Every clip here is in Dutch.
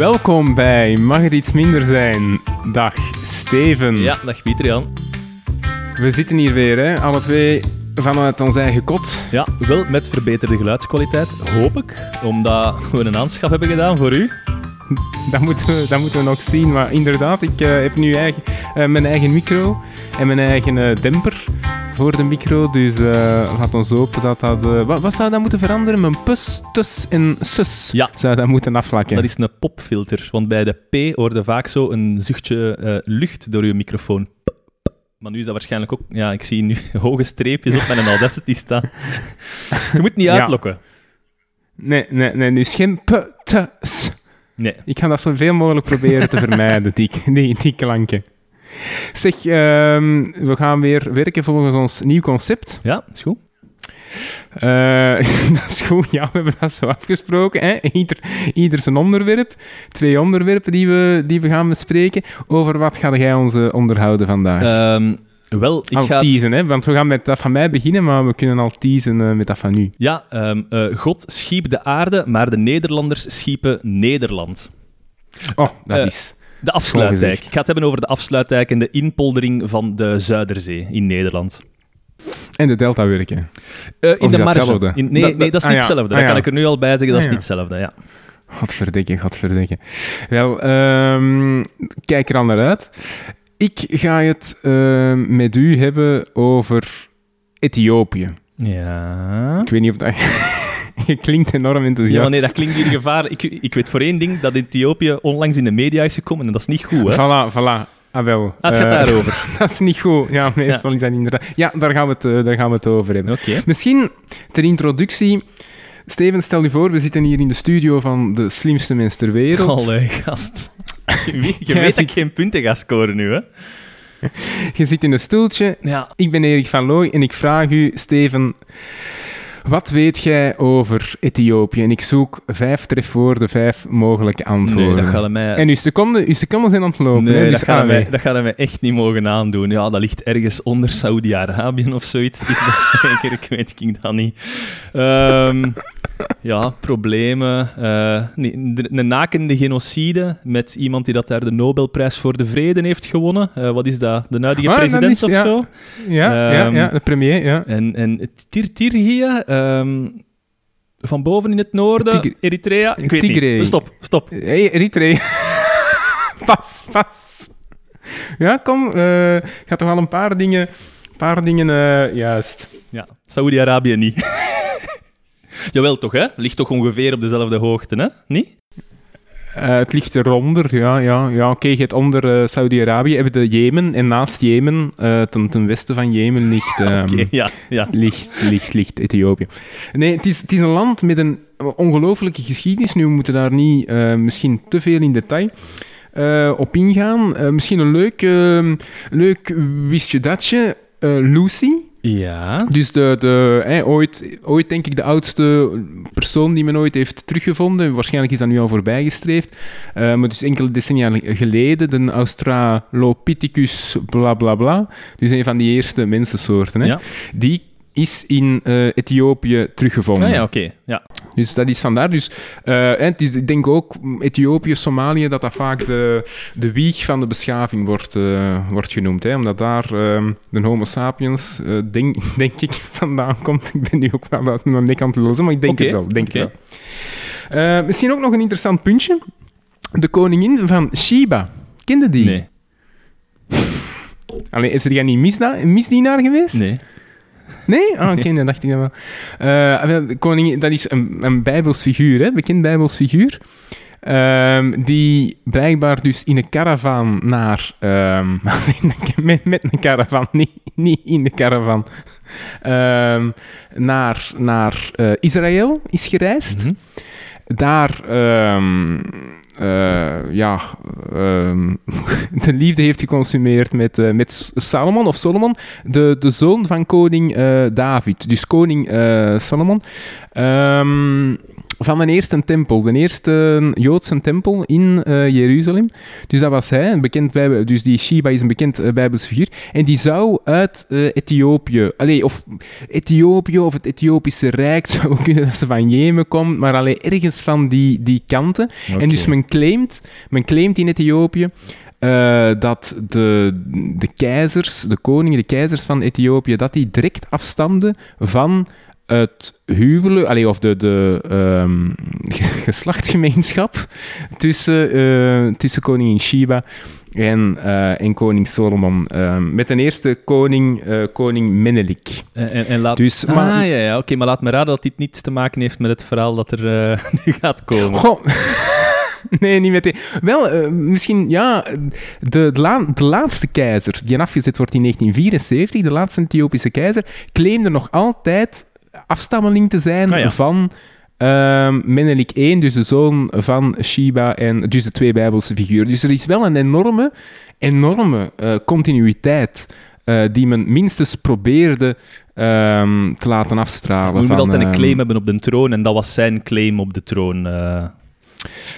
Welkom bij Mag het iets minder zijn? Dag Steven. Ja, dag Pieter Jan. We zitten hier weer, hè, alle twee vanuit ons eigen kot. Ja, wel met verbeterde geluidskwaliteit, hoop ik. Omdat we een aanschaf hebben gedaan voor u. Dat moeten we, dat moeten we nog zien. Maar inderdaad, ik eh, heb nu eigen, eh, mijn eigen micro en mijn eigen eh, demper voor de micro. Dus eh, laat ons hopen dat dat... eh, wat, wat zou dat moeten veranderen? Mijn pus, tus en sus Ja. zou dat moeten afvlakken. Dat is een popfilter. Want bij de P hoorde vaak zo een zuchtje eh, lucht door uw microfoon. Maar nu is dat waarschijnlijk ook... Ja, ik zie nu hoge streepjes op mijn Audacity staan. Je moet niet Ja. uitlokken. Nee, nee, nee. Dus geen p, t, s. Nee. Ik ga dat zoveel mogelijk proberen te vermijden, die, die, die klanken. Zeg, ehm, we gaan weer werken volgens ons nieuw concept. Ja, is goed. Eh, dat is goed, ja, we hebben dat zo afgesproken. Hè? Ieder, ieder zijn onderwerp. Twee onderwerpen die we, die we gaan bespreken. Over wat ga jij ons eh, onderhouden vandaag? Ehm, wel, ik al ga... teasen, hè? want we gaan met dat van mij beginnen, maar we kunnen al teasen eh, met dat van nu. Ja, ehm, eh, God schiep de aarde, maar de Nederlanders schiepen Nederland. Oh, dat is... De afsluitdijk. Ik ga het hebben over de afsluitdijk en de inpoldering van de Zuiderzee in Nederland. En de deltawerken. Eh, in de dat marge. hetzelfde? In- nee, Dat- nee, dat is ah, niet hetzelfde. Ah, dat kan ik er nu al bij zeggen, dat Ah, is ja. niet hetzelfde. Ja. Godverdikke, godverdikke. Wel, ehm, kijk er aan naar uit. Ik ga het ehm, met u hebben over Ethiopië. Ja. Ik weet niet of dat... Je klinkt enorm enthousiast. Ja, nee, dat klinkt hier gevaar. Ik, ik weet voor één ding dat Ethiopië onlangs in de media is gekomen en dat is niet goed, hè? Voilà, voilà. Ah, wel. Ah, het gaat Eh, daarover. dat is niet goed. Ja, meestal is dat inderdaad... Ja, daar gaan we het, eh, daar gaan we het over hebben. Oké. Misschien ter introductie... Steven, stel je voor, we zitten hier in de studio van de slimste mens ter wereld. Allee, gast. Je weet, je dat ik geen punten ga scoren nu, hè? Je zit in een stoeltje, Ja. Ik ben Erik van Looy en ik vraag u, Steven, wat weet jij over Ethiopië? En ik zoek vijf trefwoorden, vijf mogelijke antwoorden. Nee, dat gaat mij... En uw seconden, uw seconden zijn aan het lopen. Nee, hè? dat Dus gaat, allee. mij, dat gaat mij echt niet mogen aandoen. Ja, dat ligt ergens onder Saudi-Arabië of zoiets. Is dat zeker? Ik weet ik dat niet. Ehm, ja, problemen. eh, nee, de- een nakende genocide met iemand die dat daar de Nobelprijs voor de Vrede heeft gewonnen. Eh, wat is dat? De huidige Ah, president is- of ja. zo? Ja, ja, Ehm, ja, de premier, ja. En, en ehm van boven in het noorden, Tigre- Eritrea. Ik weet Tigray. niet. Stop, stop. Hey, Eritrea. pas, pas. Ja, kom. eh gaat toch al een paar dingen... paar dingen eh, juist. Ja, Saudi-Arabië niet. Jawel, toch, hè? Ligt toch ongeveer op dezelfde hoogte, hè? Niet? Eh, het ligt eronder, ja. ja, ja Oké, je hebt onder eh, Saudi-Arabië hebben de Jemen. En naast Jemen, eh, ten, ten westen van Jemen, ligt... ehm, ja, ja. ligt, ligt, ligt Ethiopië. Nee, het is, het is een land met een ongelooflijke geschiedenis. Nu, we moeten daar niet misschien te veel in detail op ingaan. Misschien een leuk, eh, leuk wist je datje. Lucy. Ja. Dus de, de, hè, ooit, ooit denk ik de oudste persoon die men ooit heeft teruggevonden. Waarschijnlijk is dat nu al voorbijgestreefd. Eh, maar dus enkele decennia geleden, de Australopithecus bla bla bla. Dus een van die eerste mensensoorten. Hè? Ja. Die is in eh, Ethiopië teruggevonden. Ah, ja, oké. Ja. Dus dat is vandaar. Dus, en het is, ik denk ook Ethiopië, Somalië, dat dat vaak de, de wieg van de beschaving wordt, eh, wordt genoemd. Hè? Omdat daar ehm, de Homo sapiens, denk, denk ik, vandaan komt. Ik ben nu ook wel uit mijn nek aan het lozen, maar ik denk het wel. Denk oké. het wel. Misschien ook nog een interessant puntje. De koningin van Sheba. Kende die? Nee. Allee, is er jij niet misda- misdienaar geweest? Nee. Nee? Ah, oké, dat dacht ik dan wel. De koningin, dat is een, een bijbels figuur, hè? bekend bijbels figuur. Ehm, die blijkbaar dus in een caravan naar... ehm, met, met een caravan, niet, niet in de caravan. Ehm, naar naar eh, Israël is gereisd. Mhm. Daar... eh, ja, ehm, de liefde heeft geconsumeerd met, eh, met Salomon, of Solomon, de, de zoon van koning eh, David. Dus koning Salomon. Ehm, van de eerste tempel, de eerste Joodse tempel in uh, Jeruzalem. Dus dat was hij, een bekend bij, dus die Shiba is een bekend uh, Bijbels figuur. En die zou uit uh, Ethiopië, allee, of Ethiopië of het Ethiopische Rijk, zou kunnen dat ze van Jemen komt, maar alleen ergens van die, die kanten. Okay. En dus men claimt, men claimt in Ethiopië uh, dat de, de keizers, de koningen, de keizers van Ethiopië, dat die direct afstanden van het huwelijk, allee, of de, de um, geslachtsgemeenschap tussen, uh, tussen koningin Shiba en, uh, en koning Solomon. Uh, met de eerste koning, uh, koning Menelik. En, en laat... dus, ah, maar... ja, ja. oké, maar laat me raden dat dit niets te maken heeft met het verhaal dat er nu gaat komen. Goh. nee, niet meteen. Wel, misschien, ja, de, de, la de, laatste keizer die afgezet wordt in 1974, de laatste Ethiopische keizer, claimde nog altijd afstammeling te zijn Ah, ja. van ehm Menelik I, dus de zoon van Shiba en dus de twee Bijbelse figuren. Dus er is wel een enorme, enorme eh, continuïteit eh, die men minstens probeerde ehm, te laten afstralen. Je moet van, altijd een ehm, claim hebben op de troon en dat was zijn claim op de troon. eh.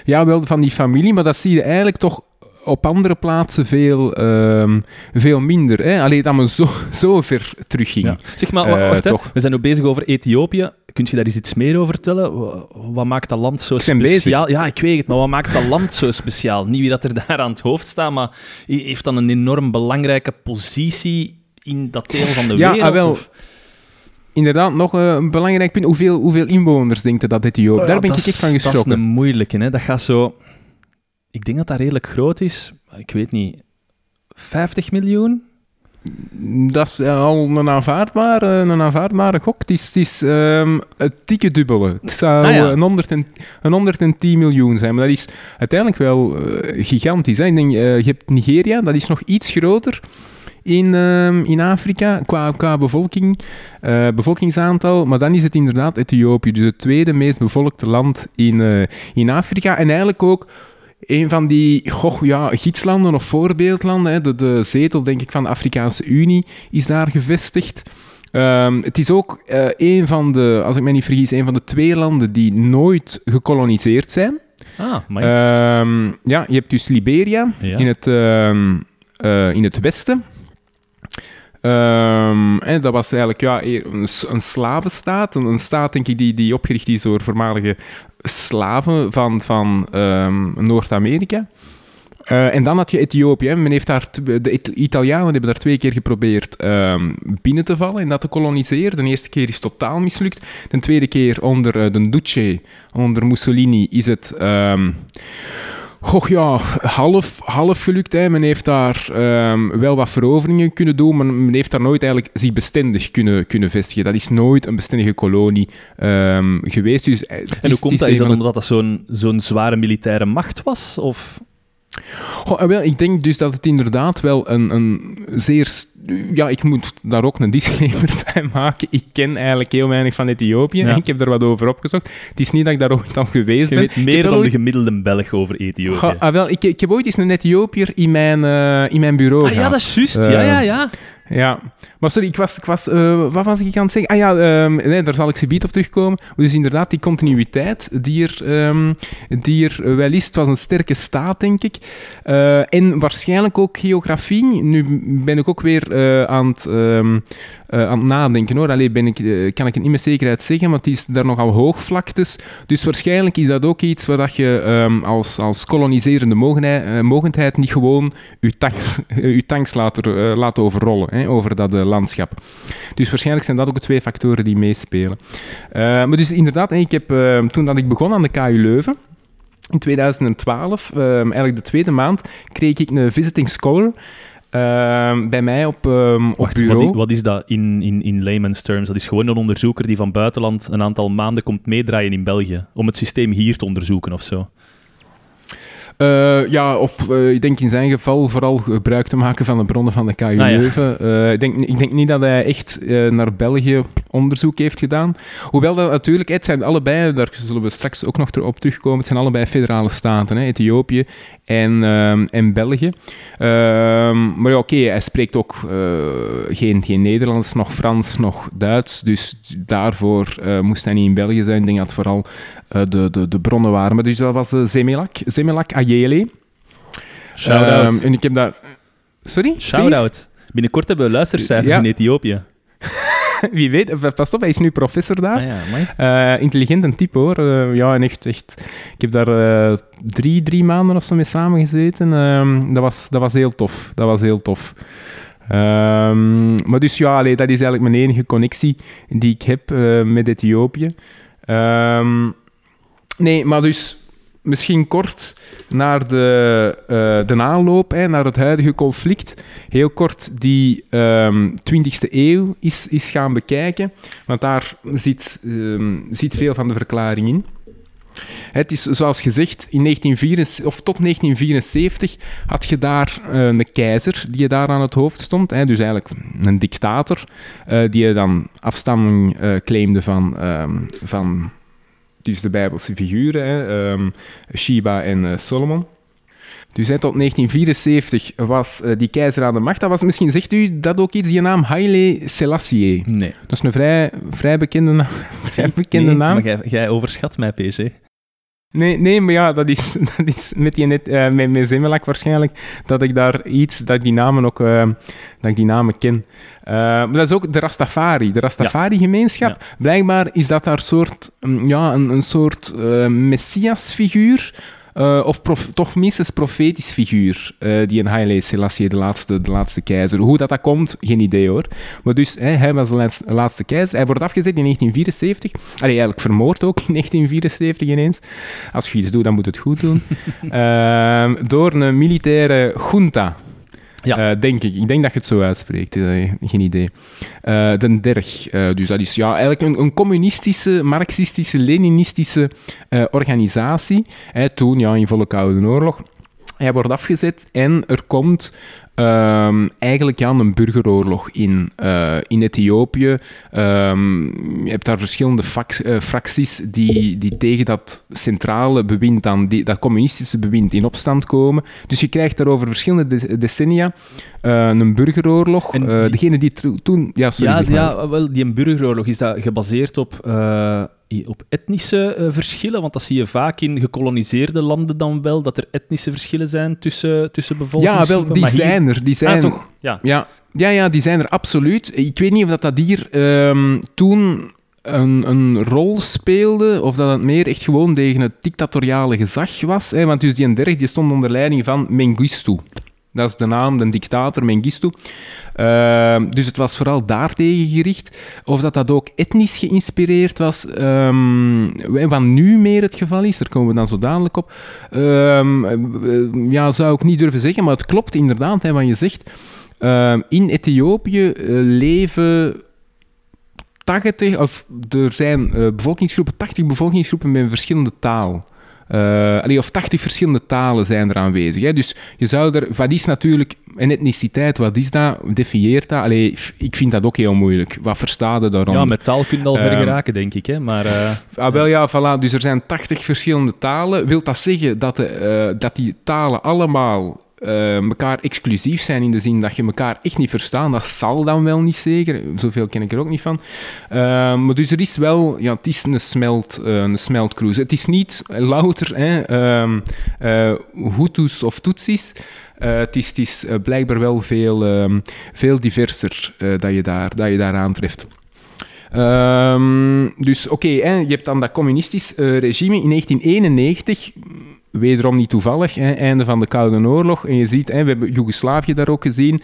Ja, wel van die familie, maar dat zie je eigenlijk toch op andere plaatsen veel, ehm, veel minder. Hè? Alleen dat men zo, zo ver terugging. Ja. Zeg maar, Eh, wacht, we zijn nu bezig over Ethiopië. Kun je daar eens iets meer over vertellen? Wa- Wat maakt dat land zo speciaal? Ja, ik weet het, maar wat maakt dat land zo speciaal? Niet wie dat er daar aan het hoofd staat, maar he- heeft dan een enorm belangrijke positie in dat deel van de Ja, wereld? ah, wel. of- Inderdaad, nog eh, een belangrijk punt. Hoeveel, hoeveel inwoners denkt je dat Ethiopië? Oh, Daar ben ik echt van Dat is geschrokken. een moeilijke, hè. Dat gaat zo... Ik denk dat dat redelijk groot is. Ik weet niet... 50 miljoen? Dat is eh, al een aanvaardbare, een aanvaardbare gok. Het is, het is ehm, het dikke dubbele. Het zou Ah, ja. eh, een, 100 en, een 110 miljoen zijn. Maar dat is uiteindelijk wel eh, gigantisch. Hè? Ik denk, eh, je hebt Nigeria, dat is nog iets groter in, ehm, in Afrika qua, qua bevolking, eh, bevolkingsaantal. Maar dan is het inderdaad Ethiopië. Dus het tweede meest bevolkte land in, eh, in Afrika. En eigenlijk ook een van die goh, ja, gietslanden of voorbeeldlanden. Hè. De, de zetel, denk ik, van de Afrikaanse Unie is daar gevestigd. Ehm, het is ook eh, een van de, als ik me niet vergis, een van de twee landen die nooit gekoloniseerd zijn. Ah, maar... Ehm, ja, je hebt dus Liberia Ja. in, het, ehm, eh, in het westen. En dat was eigenlijk ja, een, een slavenstaat. Een, een staat, denk ik, die, die opgericht is door voormalige slaven van, van ehm, Noord-Amerika. Eh, en dan had je Ethiopië. Men heeft daar, de It- Italianen hebben daar twee keer geprobeerd ehm, binnen te vallen en dat te koloniseren. De eerste keer is totaal mislukt. De tweede keer onder eh, de Duce, onder Mussolini, is het... ehm, Goh, ja, half, half gelukt. Hè. Men heeft daar ehm, wel wat veroveringen kunnen doen, maar men heeft daar nooit eigenlijk zich bestendig kunnen, kunnen vestigen. Dat is nooit een bestendige kolonie ehm, geweest. Dus, eh, En hoe is- komt dat? is dat omdat dat zo'n zo'n zware militaire macht was? Of... Goh, eh, wel, ik denk dus dat het inderdaad wel een, een zeer... Ja, ik moet daar ook een disclaimer bij maken. Ik ken eigenlijk heel weinig van Ethiopië. Ja. Ik heb er wat over opgezocht. Het is niet dat ik daar ooit al geweest Je ben. weet meer dan de gemiddelde Belg over Ethiopië. Goh, ah, wel, ik, ik heb ooit eens een Ethiopiër in mijn, eh, in mijn bureau Ah ja, gehad. dat is juist. Eh, ja, ja, ja. Ja, maar sorry, ik was, ik was eh, wat was ik aan het zeggen? Ah ja, ehm, nee, daar zal ik zo op terugkomen. Dus inderdaad, die continuïteit die er, ehm, die er wel is, was een sterke staat, denk ik. Eh, en waarschijnlijk ook geografie. Nu ben ik ook weer eh, aan, het, ehm, eh, aan het nadenken hoor. Alleen ben ik, eh, kan ik het niet met zekerheid zeggen, maar het is daar nogal hoogvlaktes. Dus waarschijnlijk is dat ook iets waar dat je ehm, als, als koloniserende eh, mogendheid niet gewoon je tanks, tanks laat, laat overrollen hè, over dat landschap. Dus waarschijnlijk zijn dat ook twee factoren die meespelen. Maar dus inderdaad, ik heb, eh, toen dat ik begon aan de KU Leuven, in 2012, eh, eigenlijk de tweede maand, kreeg ik een visiting scholar eh, bij mij op, ehm, op Wacht, bureau. wat, is dat in, in, in layman's terms? Dat is gewoon een onderzoeker die van buitenland een aantal maanden komt meedraaien in België. Om het systeem hier te onderzoeken of zo. Eh, ja, of eh, ik denk in zijn geval vooral gebruik te maken van de bronnen van de KU Ah, ja. Leuven. Eh, ik, denk, ik denk niet dat hij echt naar België onderzoek heeft gedaan. Hoewel dat natuurlijk, het zijn allebei, daar zullen we straks ook nog op terugkomen, het zijn allebei federale staten, hè, Ethiopië en, ehm, en België. Ehm, maar ja, oké, hij spreekt ook uh, geen, geen Nederlands, nog Frans, nog Duits, dus daarvoor uh, moest hij niet in België zijn. Ik denk dat vooral uh, de, de, de bronnen waren. Maar dus dat was Zemelak, Zemelak Ayele. Shout-out. en ik heb daar... Sorry? Shout-out. Binnenkort hebben we luistercijfers Ja. in Ethiopië. Wie weet, pas op, hij is nu professor daar. Ah ja. Eh, intelligent een type hoor. Eh, ja, en echt, echt. Ik heb daar eh, drie, drie maanden of zo mee samengezeten. Ehm dat, was, dat was heel tof. Dat was heel tof. Ehm, maar dus ja, allee, dat is eigenlijk mijn enige connectie die ik heb eh, met Ethiopië. Ehm, nee, maar dus misschien kort naar de, eh, de aanloop, hè, naar het huidige conflict. Heel kort die ehm 20e eeuw is, is gaan bekijken, want daar zit, ehm, zit veel van de verklaring in. Het is zoals gezegd, in 1974, of tot 1974 had je daar eh, een keizer die je daar aan het hoofd stond. Hè, dus eigenlijk een dictator, eh, die je dan afstamming claimde van, ehm, van dus de Bijbelse figuren, hè, ehm, Sheba en eh, Solomon. Dus hè, tot 1974 was eh, die keizer aan de macht. Dat was, misschien zegt u dat ook iets, die naam Haile Selassie. Nee. Dat is een vrij, vrij bekende, naam. vrij bekende Nee, naam. Maar jij, jij overschat mij, PC. Nee, nee, maar ja, dat is, dat is met, die net, eh, met, met Zemelak waarschijnlijk dat ik daar iets, dat ik die namen ook, eh, dat ik die namen ken. Eh, maar dat is ook de Rastafari, de Rastafari-gemeenschap. Blijkbaar is dat daar soort, mm, ja, een, een soort messiasfiguur, eh, of prof- toch minstens profetisch figuur, eh, die een Haile Selassie, de laatste, de laatste keizer. Hoe dat, dat komt, geen idee hoor. Maar dus, hè, hij was de laatste, laatste keizer. Hij wordt afgezet in 1974. Allee, eigenlijk vermoord ook in 1974 ineens. Als je iets doet, dan moet het goed doen. Ehm, door een militaire junta. Ja. Eh, denk ik. Ik denk dat je het zo uitspreekt. eh, geen idee. Eh den Derg. dus dat is ja, eigenlijk een, een communistische, marxistische, leninistische organisatie. Toen, ja, in volle Koude Oorlog. Hij wordt afgezet en er komt ehm, eigenlijk ja, een burgeroorlog in, eh, in Ethiopië. Ehm, je hebt daar verschillende eh, fracties die, die tegen dat centrale bewind, dan, die, dat communistische bewind, in opstand komen. Dus je krijgt daar over verschillende de- decennia eh, een burgeroorlog. Die- degene die toen... Ja, sorry, Ja, zeg maar. ja, wel, die burgeroorlog is dat gebaseerd op, op etnische eh, verschillen? Want dat zie je vaak in gekoloniseerde landen dan wel, dat er etnische verschillen zijn tussen, tussen Ja, bevolkingsgroepen. wel, die hier- zijn er. Die zijn, Ah, toch? Ja. Ja, ja, ja, die zijn er absoluut. Ik weet niet of dat, dat hier ehm, toen een, een rol speelde, of dat het meer echt gewoon tegen het dictatoriale gezag was. Hè? Want dus die een derg die stond onder leiding van Mengistu. Dat is de naam, de dictator Mengistu. Ehm, dus het was vooral daartegen gericht. Of dat dat ook etnisch geïnspireerd was, ehm, wat nu meer het geval is, daar komen we dan zo dadelijk op. Eh, ja, zou ik niet durven zeggen, maar het klopt inderdaad, hè, wat je zegt. In Ethiopië eh, leven 80, of er zijn eh, bevolkingsgroepen, 80 bevolkingsgroepen met een verschillende taal. Allee, of 80 verschillende talen zijn er aanwezig. Hè? Dus je zou er, wat is natuurlijk een etniciteit, wat is dat? Defieert dat? Allee, ik vind dat ook heel moeilijk. Wat versta je daarom? Ja, met taal kun je al ver Ehm, geraken, denk ik. Hè? Maar eh, Ah, wel ja, voilà. Dus er zijn 80 verschillende talen. Wil dat zeggen dat, de, eh, dat die talen allemaal eh elkaar exclusief zijn in de zin dat je elkaar echt niet verstaan? Dat zal dan wel niet zeker. Zoveel ken ik er ook niet van. Eh, maar dus er is wel, ja, het is een, smelt, eh, een smeltcruise. Het is niet louter hè, ehm, eh, Hutus of Tutsis. Eh, het is, het is blijkbaar wel veel, ehm, veel diverser dat, je daar, dat je daar aantreft. Ehm, dus oké, je hebt dan dat communistisch regime in 1991, wederom niet toevallig, hè, einde van de Koude Oorlog. En je ziet, hè, we hebben Joegoslavië daar ook gezien,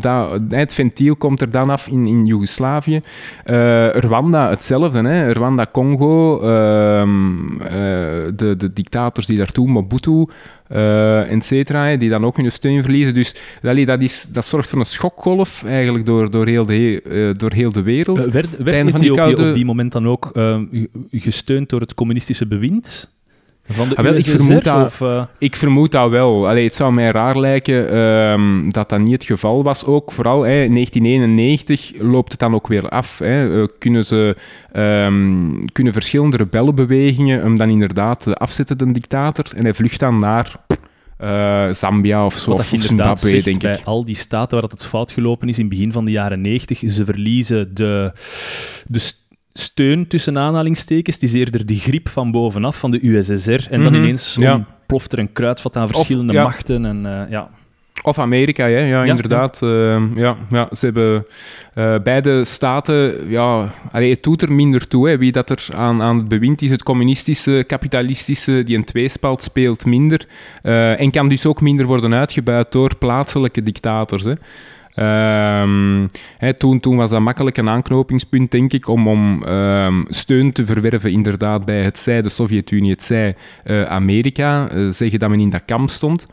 dat, het ventiel komt er dan af in, in Joegoslavië. Eh, Rwanda hetzelfde, hè, Rwanda, Congo, ehm, eh, de, de dictators die daar toen, Mobutu, eh et cetera, die dan ook hun steun verliezen. Dus allee, dat, is, dat zorgt voor een schokgolf eigenlijk door, door, heel, de, door heel de wereld. werd, werd Ethiopië koude- op die moment dan ook ge- gesteund door het communistische bewind? Van de Ah, wel, ik vermoed dat- of, Ik vermoed dat wel. Allee, het zou mij raar lijken ehm, dat dat niet het geval was. Ook vooral hè, in 1991 loopt het dan ook weer af. Hè. Eh, kunnen, ze, ehm, kunnen verschillende rebellenbewegingen hem dan inderdaad eh, afzetten, de dictator. En hij vlucht dan naar eh, Zambia of zo, Wat of inderdaad Zimbabwe, zegt denk bij ik. al die staten waar dat het fout gelopen is in het begin van de jaren 90, ze verliezen de, de steun tussen aanhalingstekens. Het is eerder de griep van bovenaf, van de USSR. En dan Mhm, ineens ja. ploft er een kruidvat aan verschillende ja. machten. En, eh, ja. Of Amerika, hè? Ja, inderdaad. Ja. ja, ja, ze hebben eh, beide staten... Ja, allee, het doet er minder toe. Hè. Wie dat er aan, aan het bewind is, het communistische, kapitalistische, die een tweespalt speelt minder. Eh, en kan dus ook minder worden uitgebuit door plaatselijke dictators. Hè. Hè, toen, toen was dat makkelijk een aanknopingspunt, denk ik, om, om ehm, steun te verwerven inderdaad bij het zij de Sovjet-Unie, het zij eh, Amerika. Eh, zeggen dat men in dat kamp stond.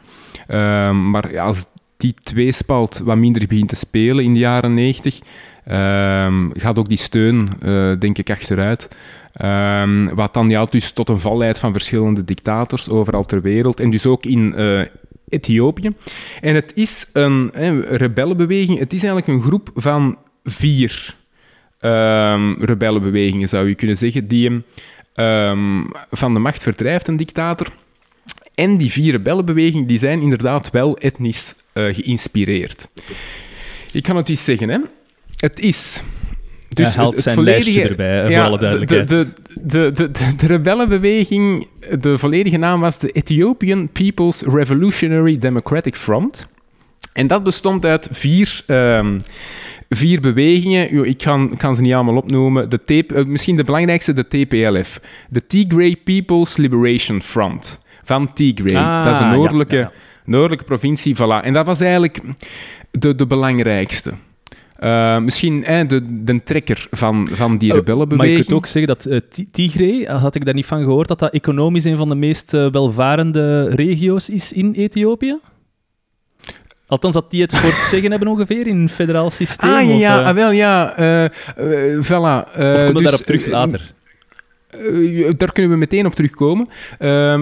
Ehm, maar als die tweespalt wat minder begint te spelen in de jaren 90, ehm, gaat ook die steun, eh, denk ik, achteruit. Wat dan ja, dus tot een val leidt van verschillende dictators overal ter wereld. En dus ook in Ethiopië. En het is een hè, rebellenbeweging. Het is eigenlijk een groep van vier ehm, rebellenbewegingen, zou je kunnen zeggen, die hem van de macht verdrijft, een dictator. En die vier rebellenbewegingen die zijn inderdaad wel etnisch eh, geïnspireerd. Ik kan het eens zeggen, hè. Het is... Dus Hij haalt zijn lijstje erbij, voor alle duidelijkheid. De, de, de, de, de, rebellenbeweging, de volledige naam was de Ethiopian People's Revolutionary Democratic Front. En dat bestond uit vier, ehm, vier bewegingen. Ik kan, kan ze niet allemaal opnoemen. De T- eh, misschien de belangrijkste, de TPLF. De Tigray People's Liberation Front. Van Tigray. Ah, dat is een ja, noordelijke, ja, ja. noordelijke provincie. Voilà. En dat was eigenlijk de, de belangrijkste. Eh, misschien eh, de, de trekker van, van die Oh, rebellenbeweging. Maar ik kunt ook zeggen dat Ti- Tigray, eh, had ik daar niet van gehoord, dat dat economisch een van de meest welvarende regio's is in Ethiopië? Althans, dat die het voor het zeggen hebben ongeveer in een federaal systeem. Ah, ja, of, ja, ah, wel, ja. voilà. of komt dus, daarop terug later? daar kunnen we meteen op terugkomen.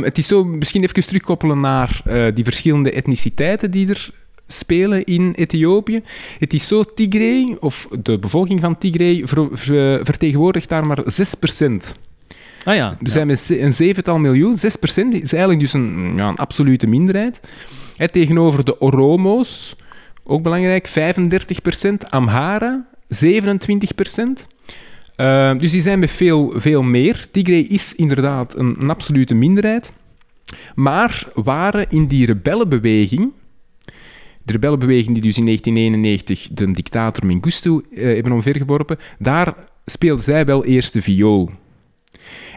Het is zo, misschien even terugkoppelen naar die verschillende etniciteiten die er spelen in Ethiopië. Het is zo, Tigray, of de bevolking van Tigray, ver- ver- vertegenwoordigt daar maar 6%. Ah ja. Er ja. zijn met een zevental miljoen, 6% is eigenlijk dus een, ja, een absolute minderheid. Tegenover de Oromo's, ook belangrijk, 35%. Amhara, 27%. Eh, dus die zijn met veel, veel meer. Tigray is inderdaad een, een absolute minderheid. Maar waren in die rebellenbeweging, de rebellenbeweging die dus in 1991 de dictator Mengistu eh, hebben omvergeworpen, daar speelden zij wel eerst de viool.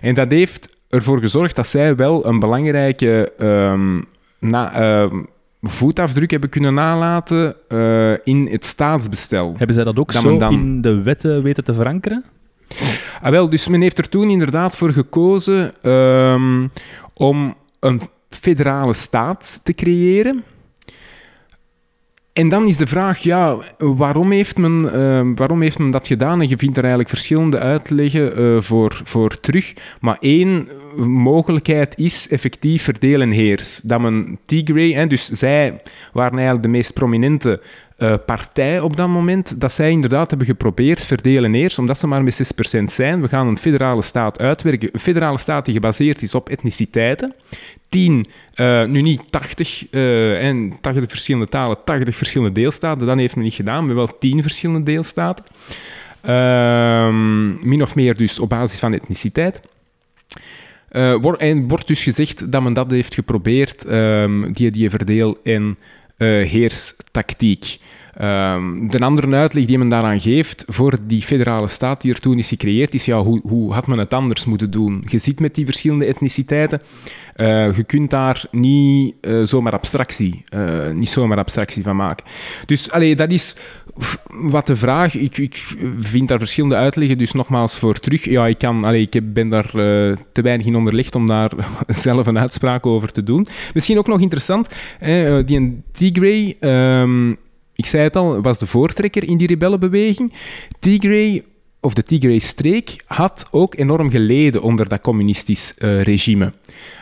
En dat heeft ervoor gezorgd dat zij wel een belangrijke ehm, na, ehm, voetafdruk hebben kunnen nalaten eh, in het staatsbestel. Hebben zij dat ook dat zo dan- in de wetten weten te verankeren? Ah, wel, dus men heeft er toen inderdaad voor gekozen ehm, om een federale staat te creëren. En dan is de vraag, ja, waarom heeft men, ehm, waarom heeft men dat gedaan? En je vindt er eigenlijk verschillende uitleggen eh, voor, voor terug. Maar één mogelijkheid is effectief verdeel en heers. Dat men Tigray, hè, dus zij waren eigenlijk de meest prominente eh, partij op dat moment, dat zij inderdaad hebben geprobeerd verdelen en heers, omdat ze maar met 6% zijn. We gaan een federale staat uitwerken. Een federale staat die gebaseerd is op etniciteiten. 10, eh, nu niet 80, eh, en 80 verschillende talen, 80 verschillende deelstaten. Dat heeft men niet gedaan, maar wel 10 verschillende deelstaten. Ehm, min of meer dus op basis van etniciteit. En wordt dus gezegd dat men dat heeft geprobeerd, ehm, die, die verdeel- eh, heerstactiek. Ehm, de andere uitleg die men daaraan geeft voor die federale staat die er toen is gecreëerd, is ja, hoe, hoe had men het anders moeten doen? Je zit met die verschillende etniciteiten. Eh, je kunt daar niet eh, zomaar abstractie, eh, niet zomaar abstractie van maken. Dus allee, dat is wat de vraag. Ik, ik vind daar verschillende uitleggen, dus nogmaals voor terug. Ja, ik, kan, allee, ik ben daar te weinig in onderlegd om daar zelf een uitspraak over te doen. Misschien ook nog interessant, die Tigray, ehm, ik zei het al, was de voortrekker in die rebellenbeweging. Tigray of de Tigray-streek, had ook enorm geleden onder dat communistisch eh, regime.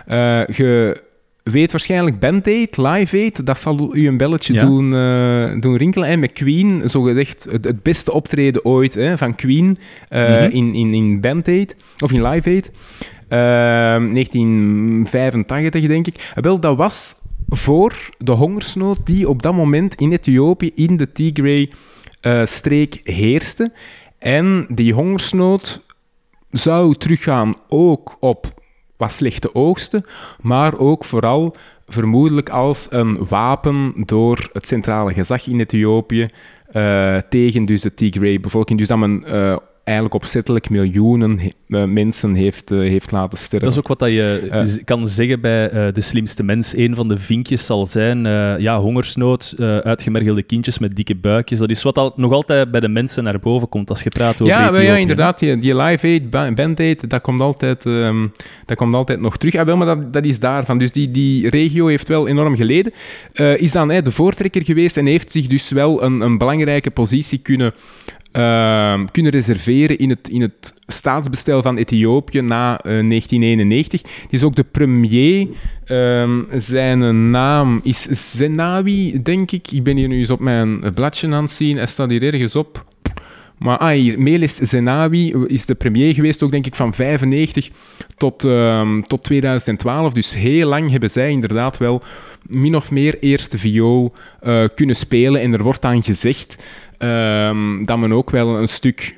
Uh, je weet waarschijnlijk Band Aid, Live Aid, dat zal u een belletje doen, uh, doen rinkelen. En met Queen, zogezegd het, het beste optreden ooit hè, van Queen mm in, in, in Band Aid, of in Live Aid. 1985, denk ik. Wel, dat was voor de hongersnood die op dat moment in Ethiopië, in de Tigray-streek, heerste. En die hongersnood zou teruggaan ook op wat slechte oogsten, maar ook vooral vermoedelijk als een wapen door het centrale gezag in Ethiopië uh, tegen dus de Tigray-bevolking. Dus dat men uh, eigenlijk opzettelijk miljoenen uh, mensen heeft, uh, heeft laten sterven. Dat is ook wat dat je uh, kan zeggen bij De Slimste Mens. Een van de vinkjes zal zijn, ja, hongersnood, uitgemergelde kindjes met dikke buikjes. Dat is wat al, nog altijd bij de mensen naar boven komt als je praat over Ja, ja inderdaad. Die, die Live Aid, Band Aid, dat komt altijd, um, dat komt altijd nog terug. Ah, wel, maar dat, dat is daarvan. Dus die, die regio heeft wel enorm geleden. is dan de voortrekker geweest en heeft zich dus wel een, een belangrijke positie kunnen uh, kunnen reserveren in het, in het staatsbestel van Ethiopië na uh, 1991. Die is ook de premier. Um, zijn naam is Zenawi, denk ik. Ik ben hier nu eens op mijn bladje aan het zien. Hij staat hier ergens op. Maar ah, hier, Melis Zenawi is de premier geweest, ook denk ik van 95 tot, um, tot 2012. Dus heel lang hebben zij inderdaad wel min of meer eerste viool uh, kunnen spelen. En er wordt dan gezegd um, dat men ook wel een stuk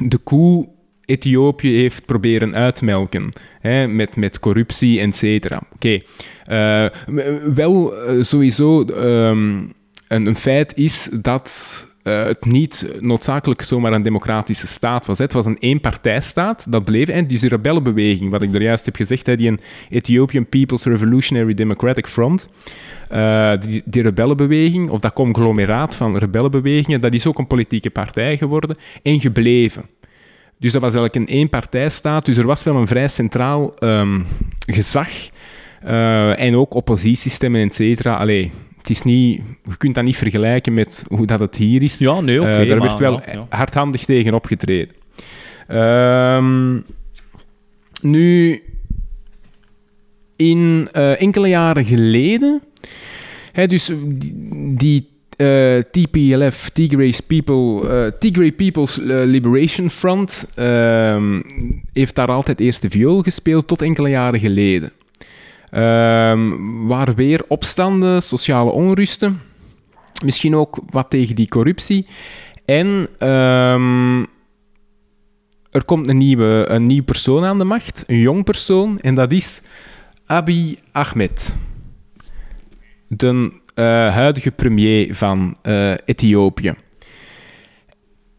de koe Ethiopië heeft proberen uitmelken. Hè, met, met corruptie, et cetera. Oké. Uh, wel uh, sowieso um, een, een, feit is dat uh, het niet noodzakelijk zomaar een democratische staat was. Het was een eenpartijstaat, dat bleef. En die rebellenbeweging, wat ik er juist heb gezegd, hè, die Ethiopian People's Revolutionary Democratic Front, uh, die, die, rebellenbeweging, of dat conglomeraat van rebellenbewegingen, dat is ook een politieke partij geworden en gebleven. Dus dat was eigenlijk een eenpartijstaat, dus er was wel een vrij centraal um, gezag uh, en ook oppositiestemmen, et cetera. Allee, het is niet, je kunt dat niet vergelijken met hoe dat het hier is. Ja, nee, oké. Okay, uh, daar werd wel ja, ja. hardhandig tegen opgetreden. Um, nu, in uh, enkele jaren geleden, hè, dus die, uh, TPLF, Tigray's People, uh, Tigray People's Liberation Front, uh, heeft daar altijd eerst de viool gespeeld tot enkele jaren geleden. Um, waar weer opstanden, sociale onrusten, misschien ook wat tegen die corruptie. En um, er komt een nieuwe, een nieuwe persoon aan de macht, een jong persoon, en dat is Abiy Ahmed, de uh, huidige premier van uh, Ethiopië.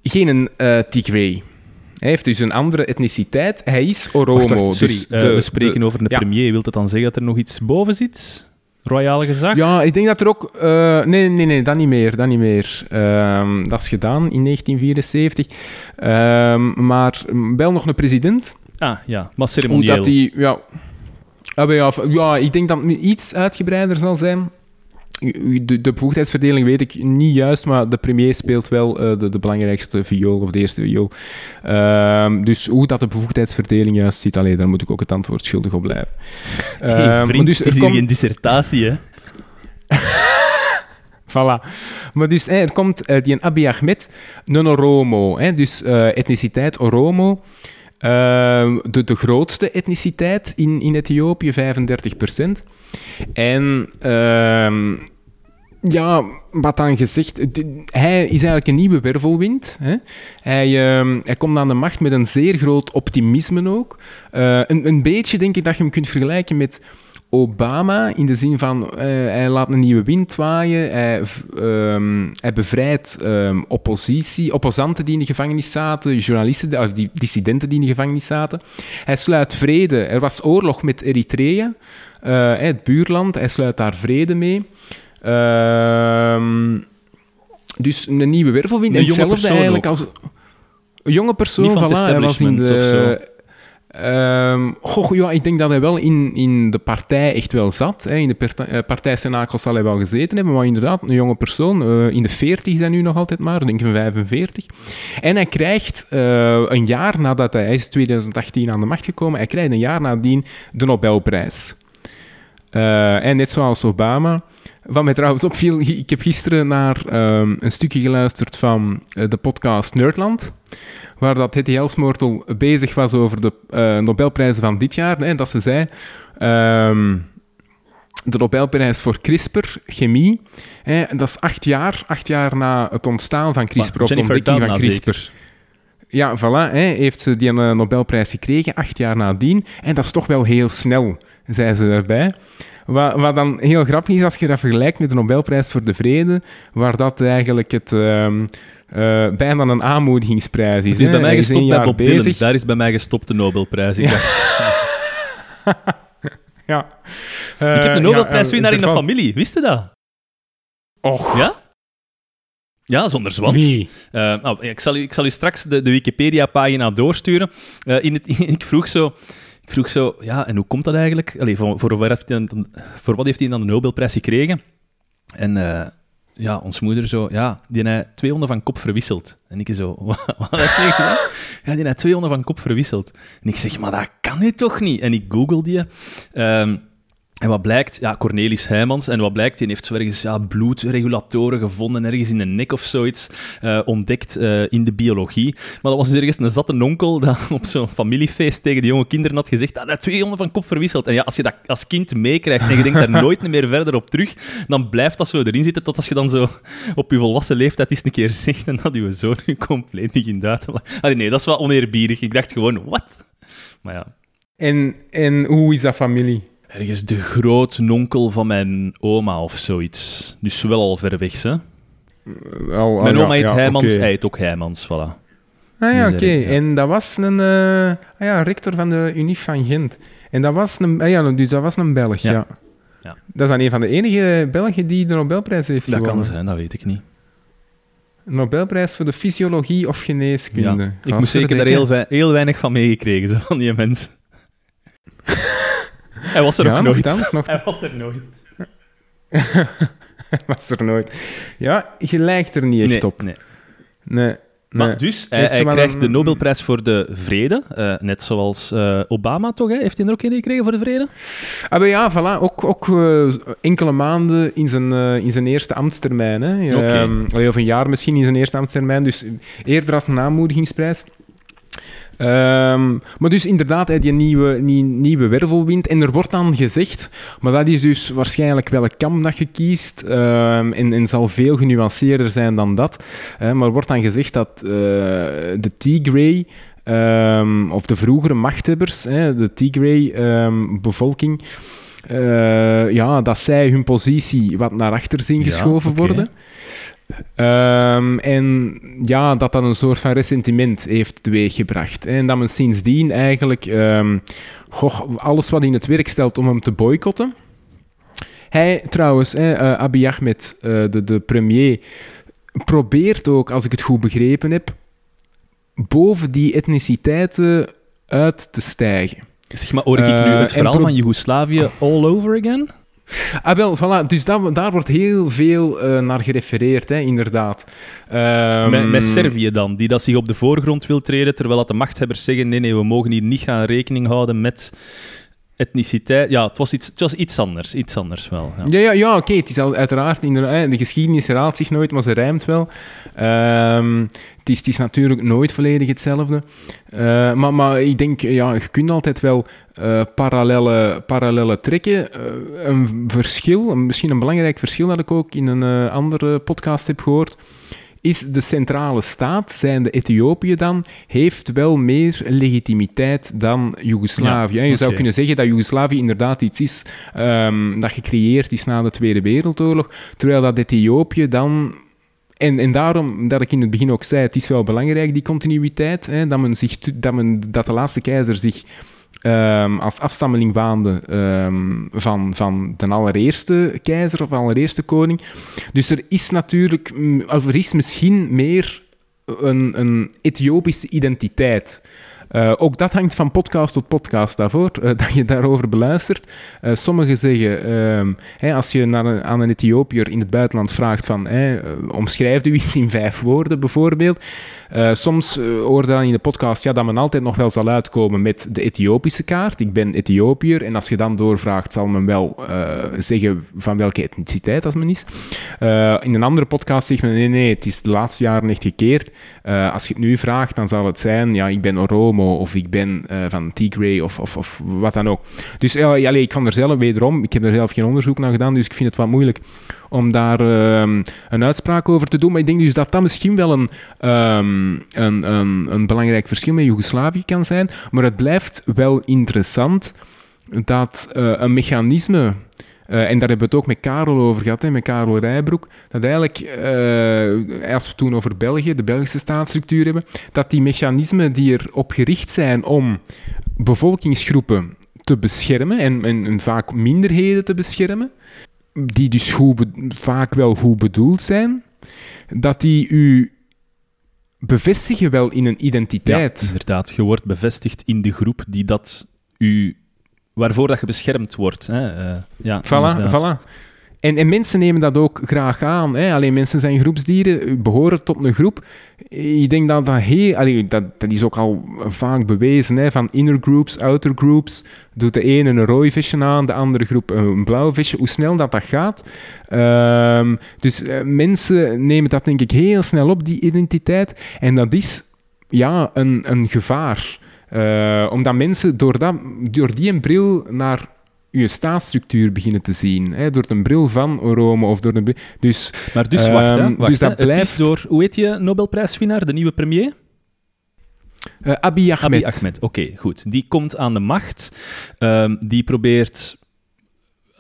Geen uh, Tigray. Hij heeft dus een andere etniciteit. Hij is Oromo. Wacht, wacht, sorry, dus de, we spreken de, over een ja. premier. Wilt dat dan zeggen dat er nog iets boven zit? Royale gezag? Ja, ik denk dat er ook... Uh, nee, nee, nee, dat niet meer. Dat niet meer. Um, dat is gedaan in 1974. Um, maar wel nog een president. Ah, ja. Maar ceremonieel. Hoe dat die... Ja, ja, ja, ik denk dat het iets uitgebreider zal zijn. De, de bevoegdheidsverdeling weet ik niet juist, maar de premier speelt wel uh, de, de, belangrijkste viool of de eerste viool. Uh, dus hoe dat de bevoegdheidsverdeling juist zit, allee, daar moet ik ook het antwoord schuldig op blijven. Uh, hey, vriend, dus, het is geen dissertatie, hè? Voilà. Maar dus hè, er komt die Abiy Ahmed, een Oromo, hè, dus uh, etniciteit Oromo. Uh, de, de grootste etniciteit in, in Ethiopië, 35%. En uh, ja, wat dan gezegd, hij is eigenlijk een nieuwe wervelwind. Hè? Hij, uh, hij komt aan de macht met een zeer groot optimisme ook. Uh, een, een beetje denk ik dat je hem kunt vergelijken met Obama, in de zin van uh, hij laat een nieuwe wind waaien, hij, um, hij bevrijdt um, oppositie, opposanten die in de gevangenis zaten, journalisten, of die dissidenten die in de gevangenis zaten. Hij sluit vrede. Er was oorlog met Eritrea, uh, het buurland, hij sluit daar vrede mee. Uh, dus een nieuwe wervelwind. Een en hetzelfde eigenlijk als... Een jonge persoon, Niet van voilà, hij was in de... Ehm, goh, ja, ik denk dat hij wel in, in de partij echt wel zat. Hè. In de partij, eh, partijcenakels zal hij wel gezeten hebben, maar inderdaad, een jonge persoon, eh, in de 40 is nu nog altijd maar, denk ik van 45. En hij krijgt eh, een jaar nadat hij, is 2018 aan de macht gekomen, hij krijgt een jaar nadien de Nobelprijs. En net zoals Obama. Wat mij trouwens opviel, ik heb gisteren naar ehm, een stukje geluisterd van de podcast Nerdland, waar dat Hetty Elsmoortel bezig was over de eh, Nobelprijzen van dit jaar. En dat ze zei, ehm, de Nobelprijs voor CRISPR, chemie, hè, dat is acht jaar, acht jaar na het ontstaan van CRISPR, of ontdekking van CRISPR. zeker. Ja, voilà, hè, heeft ze die een Nobelprijs gekregen, acht jaar nadien. En dat is toch wel heel snel, zei ze daarbij. Wat, wat dan heel grappig is, als je dat vergelijkt met de Nobelprijs voor de Vrede, waar dat eigenlijk het, ehm, eh, bijna een aanmoedigingsprijs is. Het is hè. bij mij gestopt bij Bob Dylan. Daar is bij mij gestopt de Nobelprijs. Ik, dacht, Ja. ik heb de Eh, Nobelprijswinnaar ja, in de familie. Wist je dat? Och, Ja? Ja, zonder zwans. Eh, nou, ik, zal u, ik zal u straks de, de Wikipedia-pagina doorsturen. Eh, in het, ik vroeg zo... Ik vroeg zo, ja, en hoe komt dat eigenlijk? Allee, voor, voor, waar heeft hij dan, voor wat heeft hij dan de Nobelprijs gekregen? En eh, ja, ons moeder zo, ja, die heeft twee honden van kop verwisseld. En ik zo, wat, heb je gedaan? Ja, die heeft twee honden van kop verwisseld. En ik zeg, maar dat kan nu toch niet? En ik google die. ehm, en wat blijkt, ja, Cornelis Heijmans, en wat blijkt, die heeft zo ergens ja, bloedregulatoren gevonden, ergens in de nek of zoiets, eh, ontdekt eh, in de biologie. Maar dat was dus ergens een zatte onkel dat op zo'n familiefeest tegen de jonge kinderen had gezegd, dat hij twee honden van kop verwisseld. En ja, als je dat als kind meekrijgt en je denkt daar nooit meer verder op terug, dan blijft dat zo erin zitten tot als je dan zo op je volwassen leeftijd eens een keer zegt en dat je zoon compleet begint uit te lachen. Nee, dat is wel oneerbiedig. Ik dacht gewoon, wat? Maar ja, En, en hoe is dat familie? Ergens de grootnonkel van mijn oma of zoiets. Dus wel al ver weg, hè. Al- mijn ja, oma heet ja, Heijmans, hij heet ook Heijmans, voilà. Ah ja, oké. eh, ja. En dat was een eh, ah, ja, rector van de Unif van Gent. En dat was een, ah ja, dus dat was een Belg, ja. Ja. Dat is dan een van de enige Belgen die de Nobelprijs heeft Dat kan gewonnen. zijn, dat weet ik niet. Nobelprijs voor de fysiologie of geneeskunde. Ja. Ik moest zeker daar heel, heel weinig van meegekregen, van die mensen. hij was er ja, ook nooit. nogthans, nog Hij was er nooit. was er nooit. Ja, je lijkt er niet echt Nee, op. nee. Nee. Maar nee. dus, hij, maar krijgt een- de Nobelprijs voor de vrede, eh, net zoals eh, Obama toch, hè? Heeft hij er ook een gekregen voor de vrede? Ah, maar ja, voilà. Ook, ook eh, enkele maanden in zijn, eh, in zijn eerste ambtstermijn. Hè. Oké. Ehm, of een jaar misschien in zijn eerste ambtstermijn. Dus eerder als een aanmoedigingsprijs. Ehm, maar dus inderdaad, die nieuwe, die nieuwe wervelwind. En er wordt dan gezegd, maar dat is dus waarschijnlijk welk kamp dat je kiest. ehm, en, en zal veel genuanceerder zijn dan dat. hè, maar er wordt dan gezegd dat eh, de Tigray, ehm, of de vroegere machthebbers, hè, de Tigray-bevolking, eh, ja, dat zij hun positie wat naar achter zien Ja, geschoven worden. Ehm, en ja, dat dat een soort van ressentiment heeft teweeggebracht. En dat men sindsdien eigenlijk ehm, goh, alles wat in het werk stelt om hem te boycotten. Hij trouwens, eh, Abiy Ahmed, eh, de, de premier, probeert ook, als ik het goed begrepen heb, boven die etniciteiten uit te stijgen. Zeg maar, hoor ik nu Eh, het verhaal van Joegoslavië all over again? Ah, wel, voilà. Dus daar wordt heel veel eh, naar gerefereerd, hè, inderdaad. Ehm, Met, met Servië dan, die dat zich op de voorgrond wil treden, terwijl dat de machthebbers zeggen, nee, nee, we mogen hier niet gaan rekening houden met etniciteit. Ja, het was iets, het was iets anders, iets anders wel. Ja. Ja, ja, ja oké. Het is al, uiteraard, inderdaad, hè, de geschiedenis herhaalt zich nooit, maar ze rijmt wel. Ehm, het, is, het is natuurlijk nooit volledig hetzelfde. Eh, maar, maar ik denk, ja, je kunt altijd wel eh, parallellen, parallellen trekken. Eh, een verschil, misschien een belangrijk verschil dat ik ook in een andere podcast heb gehoord, is de centrale staat, zijnde Ethiopië dan, heeft wel meer legitimiteit dan Joegoslavië. Ja, je zou kunnen zeggen dat Joegoslavië inderdaad iets is ehm, dat gecreëerd is na de Tweede Wereldoorlog, terwijl dat Ethiopië dan... En, en daarom dat ik in het begin ook zei, het is wel belangrijk, die continuïteit, hè, dat, men zich, dat, men, dat de laatste keizer zich ehm, als afstammeling waande ehm, van, van de allereerste keizer of allereerste koning. Dus er is natuurlijk, er is misschien meer een, een Ethiopische identiteit Uh, ook dat hangt van podcast tot podcast af, hoor, uh, dat je daarover beluistert. Uh, sommigen zeggen, ehm, als je naar een, aan een Ethiopiër in het buitenland vraagt van, omschrijf u iets in vijf woorden bijvoorbeeld, uh, soms uh, hoorde dan in de podcast ja, dat men altijd nog wel zal uitkomen met de Ethiopische kaart. Ik ben Ethiopiër. En als je dan doorvraagt, zal men wel uh, zeggen van welke etniciteit dat men is. in een andere podcast zegt men nee, nee, het is de laatste jaren echt gekeerd. als je het nu vraagt, dan zal het zijn, ja, ik ben Oromo of ik ben van Tigray of, of, of, wat dan ook. Dus ja, ik kan er zelf wederom, ik heb er zelf geen onderzoek naar gedaan, dus ik vind het wat moeilijk om daar um, een uitspraak over te doen. Maar ik denk dus dat dat misschien wel een, um, een, een, een, belangrijk verschil met Joegoslavië kan zijn. Maar het blijft wel interessant dat uh, een mechanisme. Uh, en daar hebben we het ook met Karel over gehad, hè, met Karel Rijbroek. Dat eigenlijk, uh, als we toen over België, de Belgische staatsstructuur hebben, dat die mechanismen die erop gericht zijn om bevolkingsgroepen te beschermen en, en, en vaak minderheden te beschermen, die dus goed vaak wel goed bedoeld zijn, dat die u bevestigen wel in een identiteit. Ja, inderdaad. Je wordt bevestigd in de groep die dat u, waarvoor dat je beschermd wordt. Hè? Uh, ja, voilà, voilà. En, en mensen nemen dat ook graag aan. Hè? Alleen mensen zijn groepsdieren, behoren tot een groep. Ik denk dat dat heel... Dat, dat is ook al vaak bewezen, hè? van inner groups, outer groups. Doet de ene een rooi visje aan, de andere groep een blauw visje. Hoe snel dat dat gaat. Um, dus uh, mensen nemen dat denk ik heel snel op, die identiteit. En dat is ja, een, een gevaar. Uh, omdat mensen door, dat, door die bril naar je staatsstructuur beginnen te zien. Hè, door de bril van Oromo of door de Dus, maar dus, wacht, hè, ehm, wacht dus dat blijft... Het is door, hoe heet je, Nobelprijswinnaar, de nieuwe premier? Uh, Abiy Ahmed. Abiy Ahmed, oké, goed. Die komt aan de macht. Um, die probeert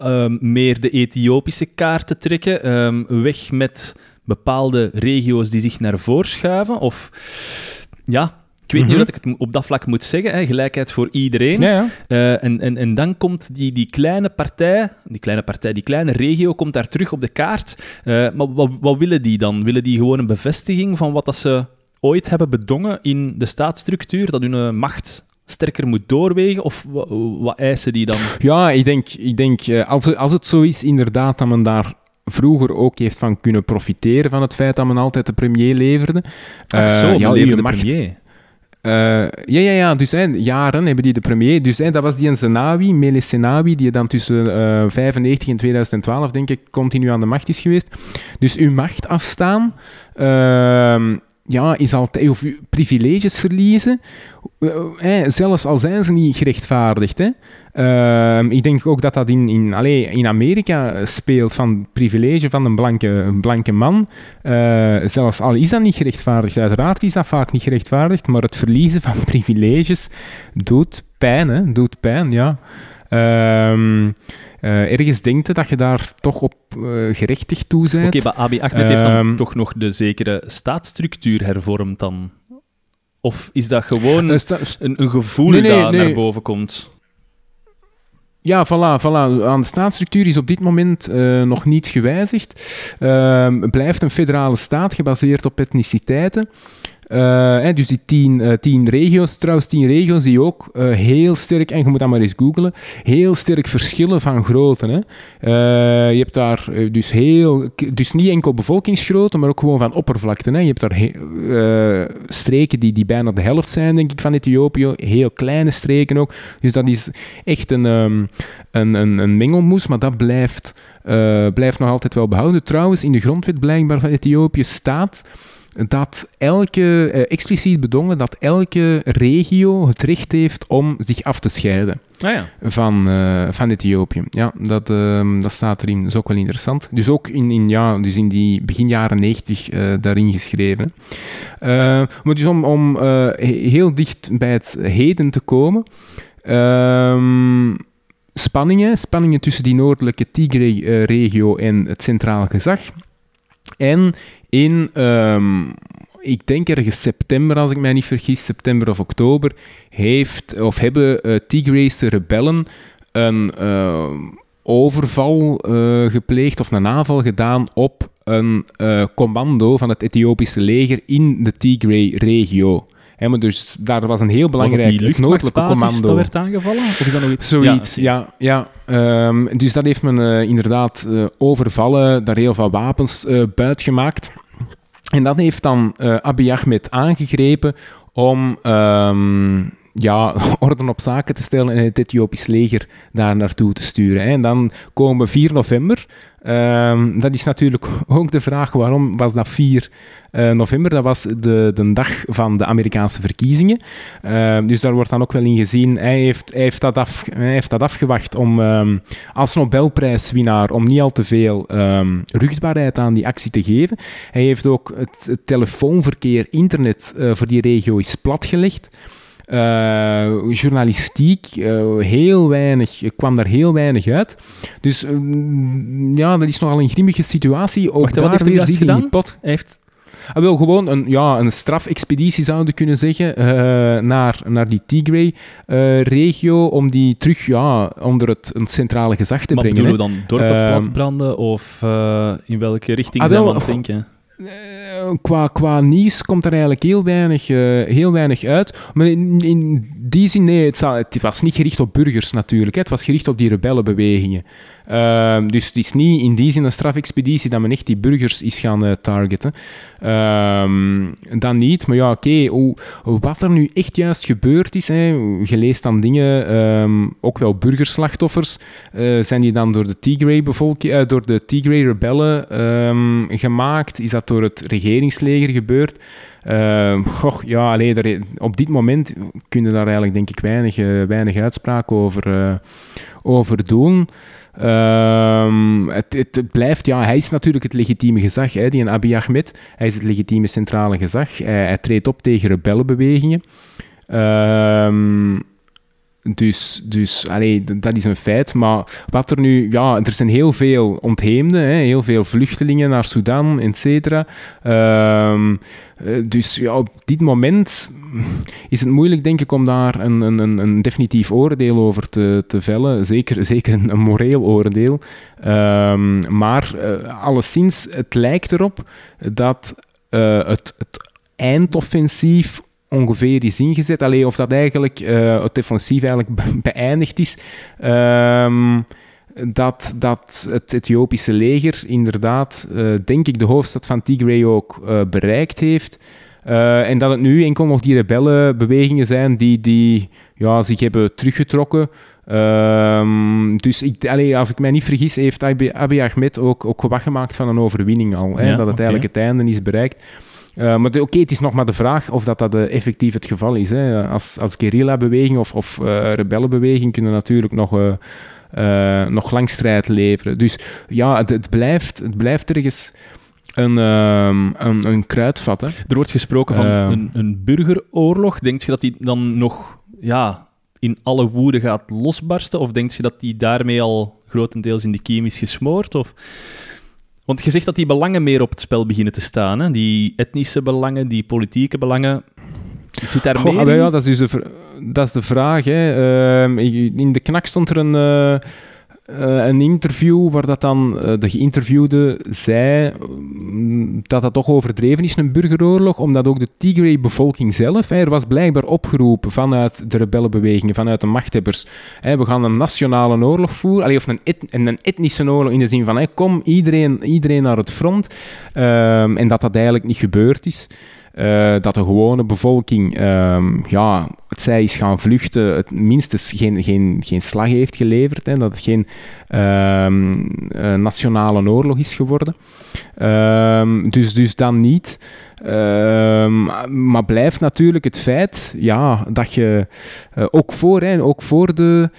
um, meer de Ethiopische kaart te trekken. weg met bepaalde regio's die zich naar voren schuiven. Of ja, ik weet niet mhm. wat ik het op dat vlak moet zeggen, hè, gelijkheid voor iedereen. Ja, ja. Uh, en, en, en dan komt die, die kleine partij, die kleine partij, die kleine regio, komt daar terug op de kaart. Uh, maar wat, wat willen die dan? Willen die gewoon een bevestiging van wat dat ze ooit hebben bedongen in de staatsstructuur, dat hun eh, macht sterker moet doorwegen? Of wat, wat eisen die dan? Ja, ik denk, ik denk als, als het zo is inderdaad dat men daar vroeger ook heeft van kunnen profiteren van het feit dat men altijd de premier leverde. Ach zo, uh, ja, leverde macht, premier. Uh, ja, ja, ja, dus hè, jaren hebben die de premier. Dus hè, dat was die een Zenawi, Melis Zenawi, die dan tussen uh, eh, 95 en 2012, denk ik, continu aan de macht is geweest. Dus uw macht afstaan, uh, ja, is altijd, of privileges verliezen, eh, zelfs al zijn ze niet gerechtvaardigd. Hè. Uh, ik denk ook dat dat in, in, allez, in Amerika speelt van privilege van een blanke, een blanke man. Uh, zelfs al is dat niet gerechtvaardigd, uiteraard is dat vaak niet gerechtvaardigd, maar het verliezen van privileges doet pijn, hè, doet pijn, ja. Uh, ergens denkt dat je daar toch op uh, gerechtigd toe bent. Oké, maar Abiy Ahmed heeft dan ehm, toch nog de zekere staatsstructuur hervormd dan? Of is dat gewoon een, een, gevoel nee, nee, dat naar boven komt? Ja, voilà, voilà. Aan de staatsstructuur is op dit moment uh, nog niets gewijzigd. Uh, blijft een federale staat gebaseerd op etniciteiten. Uh, dus die tien, uh, tien regio's, trouwens tien regio's die ook uh, heel sterk, en je moet dat maar eens googlen, heel sterk verschillen van grootte. Hè. je hebt daar dus heel, dus niet enkel bevolkingsgrootte, maar ook gewoon van oppervlakte. Hè. Je hebt daar streken die, die bijna de helft zijn, denk ik, van Ethiopië, heel kleine streken ook. Dus dat is echt een, um, een, een, een mengelmoes, maar dat blijft, blijft nog altijd wel behouden. Trouwens, in de grondwet blijkbaar van Ethiopië staat dat elke, eh, expliciet bedongen dat elke regio het recht heeft om zich af te scheiden ah, ja. van, uh, van Ethiopië. Ja, dat, uh, dat staat erin. Dat is ook wel interessant. Dus ook in, in, ja, dus in die begin jaren 90 uh, eh, daarin geschreven. maar dus om, om heel dicht bij het heden te komen. Ehm, spanningen, spanningen tussen die noordelijke Tigray-regio en het centraal gezag. En in, um, ik denk ergens september, als ik mij niet vergis, september of oktober, heeft, of hebben uh, Tigray's rebellen een uh, overval uh, gepleegd of een aanval gedaan op een commando van het Ethiopische leger in de Tigray-regio. Hè, maar dus daar was een heel Was belangrijk noordelijke luchtmachtbasis commando. dat werd aangevallen? Of is dat nog iets? Zoiets, Ja, ja. ja, Ehm, dus dat heeft men eh, inderdaad eh, overvallen, daar heel veel wapens eh buitgemaakt. En dat heeft dan Abiy Ahmed aangegrepen om ehm, ja, orde op zaken te stellen en het Ethiopisch leger daar naartoe te sturen. hè. En dan komen we 4 november. Ehm, dat is natuurlijk ook de vraag waarom was dat 4 eh, november? Dat was de, de dag van de Amerikaanse verkiezingen. Ehm, dus daar wordt dan ook wel in gezien, hij heeft, hij heeft, dat, af, hij heeft dat afgewacht om ehm, als Nobelprijswinnaar om niet al te veel ruchtbaarheid aan die actie te geven. Hij heeft ook het, het telefoonverkeer, internet eh, voor die regio is platgelegd. Eh, journalistiek, eh, heel weinig, kwam daar heel weinig uit. Dus mm, ja, dat is nogal een grimmige situatie. Ook Wacht, wat daar heeft hij juist in die gedaan? pot. Hij heeft... Ah, wel gewoon een, ja, een strafexpeditie zouden kunnen zeggen eh, naar, naar die Tigray-regio om die terug ja, onder het, het centrale gezag te Maar brengen. bedoelen we dan dorpen Ehm, platbranden? Of eh, in welke richting Ah, zijn we wel, aan het denken? Eh, qua, qua nieuws komt er eigenlijk heel weinig, eh, heel weinig uit. Maar in, die zin, nee, het was niet gericht op burgers natuurlijk. Hè. Het was gericht op die rebellenbewegingen. Ehm, dus het is niet in die zin een strafexpeditie dat men echt die burgers is gaan eh, targeten. Ehm, dan niet, maar ja, oké. hoe- wat er nu echt juist gebeurd is, hè, je leest dan dingen, ehm, ook wel burgerslachtoffers, eh, zijn die dan door de Tigray-bevolking, eh, door de Tigray-rebellen ehm, gemaakt? Is dat door het regeringsleger gebeurd? Ehm, goh, ja, allee, daar, op dit moment kunnen daar eigenlijk denk ik weinig, weinig uitspraak over, over doen. Ehm, het, het, blijft, ja, hij is natuurlijk het legitieme gezag, die een Abiy Ahmed. Hij is het legitieme centrale gezag. Hij, treedt op tegen rebellenbewegingen. Ehm, dus, dus allee, dat is een feit. Maar wat er nu... Ja, er zijn heel veel ontheemden, heel veel vluchtelingen naar Sudan, et cetera. Ehm, eh, dus ja, op dit moment is het moeilijk, denk ik, om daar een, een, een, definitief oordeel over te, te vellen. Zeker, zeker een, een moreel oordeel. Ehm, maar eh, alleszins, het lijkt erop dat eh, het, het eindoffensief ongeveer is ingezet. Alleen of dat eigenlijk eh, het offensief eigenlijk be- beëindigd is. Ehm, dat, dat het Ethiopische leger inderdaad, eh, denk ik, de hoofdstad van Tigray ook eh, bereikt heeft. En dat het nu enkel nog die rebellenbewegingen zijn die, die ja, zich hebben teruggetrokken. Ehm, dus ik, allee, als ik mij niet vergis, heeft Abiy, Ahmed ook, ook gewag gemaakt van een overwinning al. Hè, Ja, dat het eigenlijk het einde is bereikt. Eh, maar oké, het is nog maar de vraag of dat, dat eh, effectief het geval is. Hè. Als, als guerrilla-beweging of, of eh, rebellenbeweging kunnen natuurlijk nog, nog lang strijd leveren. Dus ja, het, het, blijft, het blijft ergens een, ehm, een, een kruidvat. Hè. Er wordt gesproken van een, een burgeroorlog. Denk je dat die dan nog ja, in alle woede gaat losbarsten? Of denk je dat die daarmee al grotendeels in de kiem is gesmoord? Of... Want je zegt dat die belangen meer op het spel beginnen te staan. Hè? Die etnische belangen, die politieke belangen. Zit daar Goh, meer ah, ja, dat, is dus de, dat is de vraag. Hè. Ehm, in de knak stond er een, eh, eh, een interview waar dat dan eh, de geïnterviewde zei mm, dat dat toch overdreven is, een burgeroorlog, omdat ook de Tigray-bevolking zelf, er was blijkbaar opgeroepen vanuit de rebellenbewegingen, vanuit de machthebbers, we gaan een nationale oorlog voeren, allee, of een, een etnische oorlog in de zin van, hè, kom iedereen, iedereen naar het front, Ehm, en dat dat eigenlijk niet gebeurd is. Eh, dat de gewone bevolking, ehm, ja, het zij is gaan vluchten, het minstens geen, geen, geen slag heeft geleverd. Hè, dat het geen ehm, eh, nationale oorlog is geworden. Ehm, dus, dus dan niet. Maar blijft natuurlijk het feit ja, dat je eh, ook, voor, hè, ook voor de.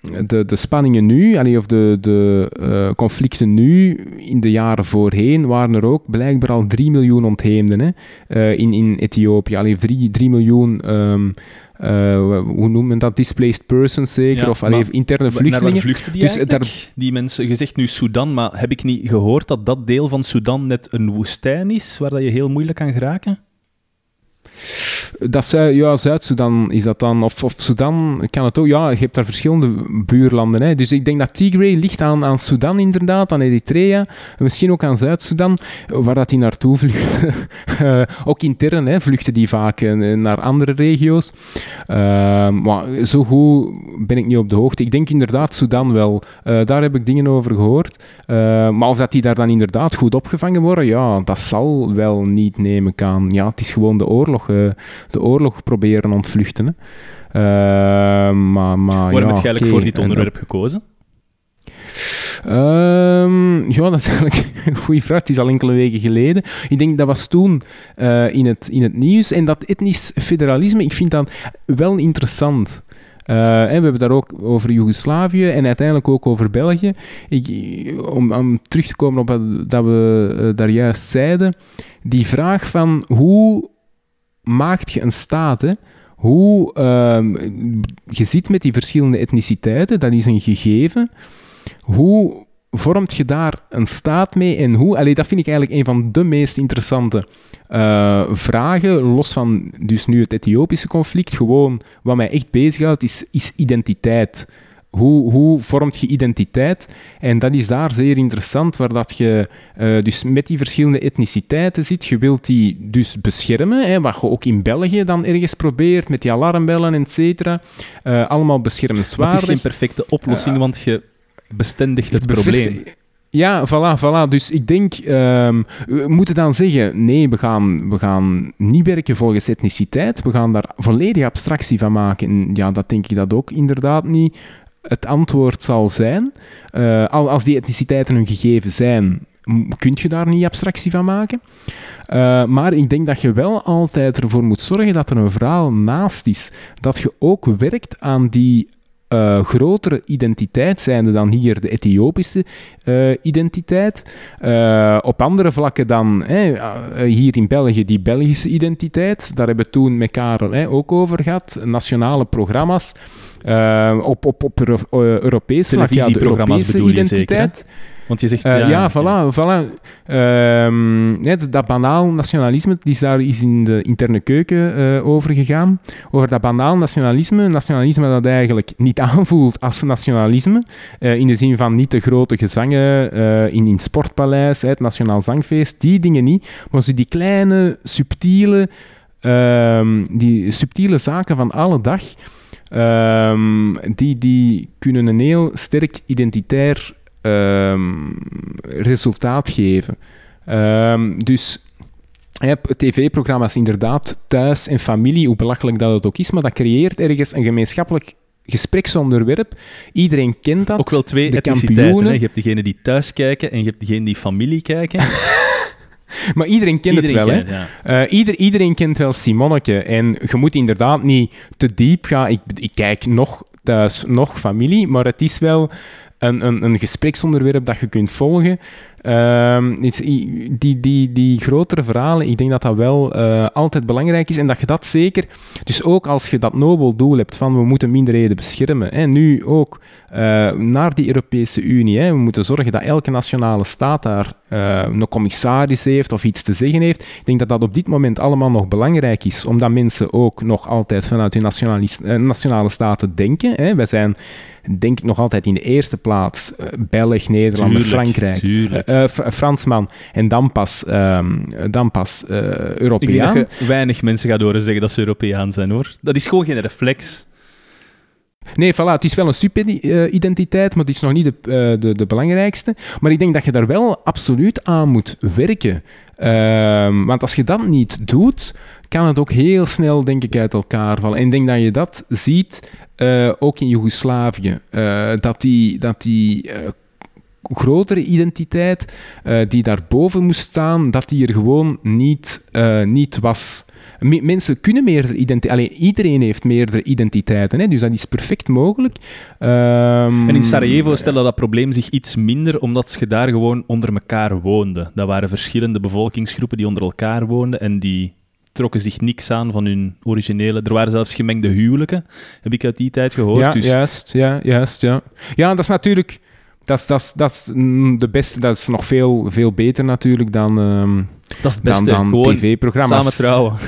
De, de spanningen nu, allee, of de, de eh, conflicten nu, in de jaren voorheen, waren er ook blijkbaar al 3 miljoen ontheemden hè, eh, in, in Ethiopië. Allee, 3, 3 miljoen, ehm, eh, hoe noemen men dat, displaced persons zeker, Ja, of allee, maar interne Naar vluchtelingen. vluchten die Dus eigenlijk? Die mensen, je zegt nu Sudan, maar heb ik niet gehoord dat dat deel van Sudan net een woestijn is, waar dat je heel moeilijk kan geraken? Dat ja, Zuid-Soedan is dat dan. Of, of Sudan kan het ook. Ja, je hebt daar verschillende buurlanden. Hè. Dus ik denk dat Tigray ligt aan, aan Sudan inderdaad, aan Eritrea. En misschien ook aan Zuid-Soedan, waar dat die naartoe vluchten. Eh, ook intern hè, vluchten die vaak eh, naar andere regio's. Eh, maar zo goed ben ik niet op de hoogte. Ik denk inderdaad Sudan wel. Daar heb ik dingen over gehoord. Eh, maar of dat die daar dan inderdaad goed opgevangen worden, ja, dat zal wel niet nemen aan. Ja, het is gewoon de oorlog, de oorlog proberen ontvluchten. Hè. Eh, maar, maar, Waarom ja, heb je eigenlijk voor dit onderwerp gekozen? Ehm, ja, dat is eigenlijk een goede vraag. Het is al enkele weken geleden. Ik denk dat was toen eh, in, het, in het nieuws. En dat etnisch federalisme, ik vind dat wel interessant. Eh, en we hebben daar ook over Joegoslavië en uiteindelijk ook over België. Ik, om, om terug te komen op wat dat we daar juist zeiden. Die vraag van hoe maakt je een staat? Hè? Hoe ehm, je zit met die verschillende etniciteiten, dat is een gegeven. Hoe vormt je daar een staat mee en hoe? Allee, dat vind ik eigenlijk een van de meest interessante eh, vragen, los van dus nu het Ethiopische conflict. Gewoon wat mij echt bezighoudt, is, is identiteit. Hoe, hoe vormt je identiteit? En dat is daar zeer interessant, waar dat je eh, dus met die verschillende etniciteiten zit. Je wilt die dus beschermen, hè, wat je ook in België dan ergens probeert, met die alarmbellen, et cetera. Eh, allemaal Maar het beschermenswaardig. is geen perfecte oplossing, want je bestendigt het, probleem. Ja, voilà, voilà. Dus ik denk, ehm, we moeten dan zeggen, nee, we gaan, we gaan niet werken volgens etniciteit. We gaan daar volledig abstractie van maken. En ja, dat denk ik dat ook inderdaad niet het antwoord zal zijn. Al als die etniciteiten een gegeven zijn, kun je daar niet abstractie van maken. Eh, maar ik denk dat je wel altijd ervoor moet zorgen dat er een verhaal naast is. Dat je ook werkt aan die eh, grotere identiteit, zijnde dan hier de Ethiopische identiteit. Op andere vlakken dan hier in België die Belgische identiteit. Daar hebben we toen met Karel ook over gehad. Nationale programma's. Eh, op, op, op Euro- eh, Europees vlak, ja, de Televisieprogramma's Europese bedoel je zeker, identiteit. Want je zegt... Eh, ja, oké. voilà. voilà. Ehm, dus dat banaal nationalisme, die is daar is in de interne keuken eh, over gegaan. Over dat banaal nationalisme. Nationalisme dat eigenlijk niet aanvoelt als nationalisme. in de zin van niet de grote gezangen in, in het Sportpaleis, het Nationaal Zangfeest. Die dingen niet. Maar zo die kleine, subtiele, ehm, die subtiele zaken van alle dag. Ehm, die, die kunnen een heel sterk identitair ehm, resultaat geven. Ehm, dus je hebt tv-programma's inderdaad, thuis en familie, hoe belachelijk dat het ook is, maar dat creëert ergens een gemeenschappelijk gespreksonderwerp. Iedereen kent dat. Ook wel twee de etniciteiten. Hè? Je hebt degene die thuis kijken en je hebt degene die familie kijken. Maar iedereen kent Iedereen het wel, hè? kent het, ja. Eh, ieder, iedereen kent wel Simonneke. En je moet inderdaad niet te diep gaan. Ik, ik kijk nog thuis, nog familie, maar het is wel een, een, een gespreksonderwerp dat je kunt volgen. Ehm, is- i- die, die, die grotere verhalen, ik denk dat dat wel eh, altijd belangrijk is. En dat je dat zeker, dus ook als je dat nobel doel hebt van we moeten minderheden beschermen. Hè, nu ook eh, naar die Europese Unie. Hè, we moeten zorgen dat elke nationale staat daar eh, een commissaris heeft of iets te zeggen heeft. Ik denk dat dat op dit moment allemaal nog belangrijk is, omdat mensen ook nog altijd vanuit hun eh, nationale staten denken. Hè. Wij zijn, denk ik, nog altijd in de eerste plaats Belg, Tuurlijk, Frankrijk. tuurlijk. Eh, Fra- Fransman en dan pas, ehm, dan pas eh Ik denk weinig mensen gaat horen zeggen dat ze Europeaan zijn, hoor. Dat is gewoon geen reflex. Nee, voilà, het is wel een super-identiteit, maar het is nog niet de, eh, de, de belangrijkste. Maar ik denk dat je daar wel absoluut aan moet werken. Ehm, want als je dat niet doet, kan het ook heel snel, denk ik, uit elkaar vallen. En ik denk dat je dat ziet, ook in Joegoslavië. Dat die, dat die grotere identiteit eh, die daarboven moest staan, dat die er gewoon niet, eh, niet was. Me- mensen kunnen meerdere identiteiten... Iedereen heeft meerdere identiteiten, hè, dus dat is perfect mogelijk. Ehm, En in Sarajevo stelde dat probleem zich iets minder, omdat je daar gewoon onder elkaar woonden. Dat waren verschillende bevolkingsgroepen die onder elkaar woonden en die trokken zich niks aan van hun originele... Er waren zelfs gemengde huwelijken, heb ik uit die tijd gehoord. Ja, dus juist, ja, juist, ja. Ja, dat is natuurlijk... Dat is, dat is, dat is mm, de beste, dat is nog veel, veel beter natuurlijk dan, ehm, dat is het dan, beste. dan gewoon tv-programma's. samen trouwen.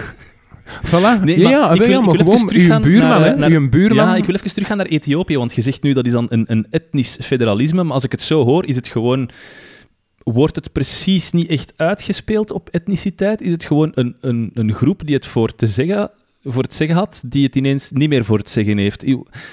Voilà. Nee, ja, maar ja, ik wil- ja, ik maar wil even gewoon uw buurman, naar, hè. naar- uw buurman. Ja, ik wil even teruggaan naar Ethiopië, want je zegt nu dat is dan een, een etnisch federalisme, maar als ik het zo hoor, is het gewoon... Wordt het precies niet echt uitgespeeld op etniciteit? Is het gewoon een, een, een groep die het voor, te zeggen, voor het zeggen had, die het ineens niet meer voor het zeggen heeft?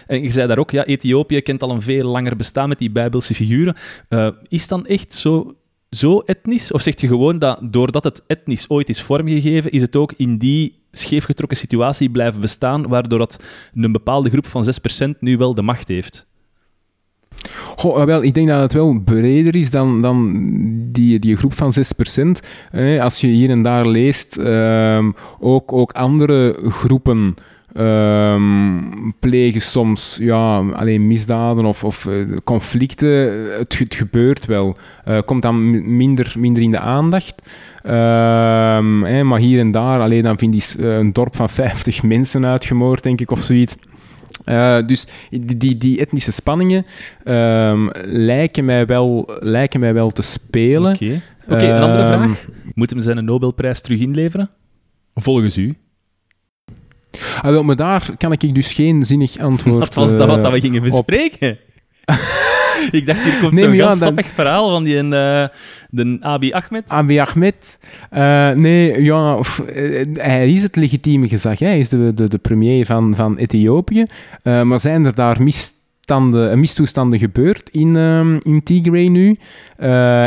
En je zei daar ook, ja, Ethiopië kent al een veel langer bestaan met die bijbelse figuren. Eh, is dan echt zo, zo etnisch? Of zeg je gewoon dat doordat het etnisch ooit is vormgegeven, is het ook in die scheefgetrokken situatie blijven bestaan, waardoor het een bepaalde groep van 6% nu wel de macht heeft? Goh, eh, wel, ik denk dat het wel breder is dan, dan die, die groep van 6%. Eh, als je hier en daar leest, ehm, ook, ook andere groepen ehm, plegen soms ja, alleen misdaden of, of eh, conflicten. Het, het gebeurt wel. Eh, komt dan minder, minder in de aandacht. Ehm, eh, maar hier en daar, alleen dan vind je een dorp van 50 mensen uitgemoord, denk ik, of zoiets. Eh, dus die, die, die etnische spanningen ehm, lijken, mij wel, lijken mij wel te spelen. Oké, een andere Ehm, vraag. Moet hem zijn Nobelprijs terug inleveren? Volgens u. Ah, wel, maar daar kan ik dus geen zinnig antwoord Wat was dat wat eh, dat we gingen op. bespreken? ik dacht, hier komt Nee, zo'n ja, dan- verhaal van die eh, de Abi Ahmed. Abiy Ahmed, eh, nee, ja, eh, hij is het legitieme gezag. Hij is de, de, de premier van, van Ethiopië. Eh, maar zijn er daar misstanden, mistoestanden gebeurd in, ehm, in Tigray nu?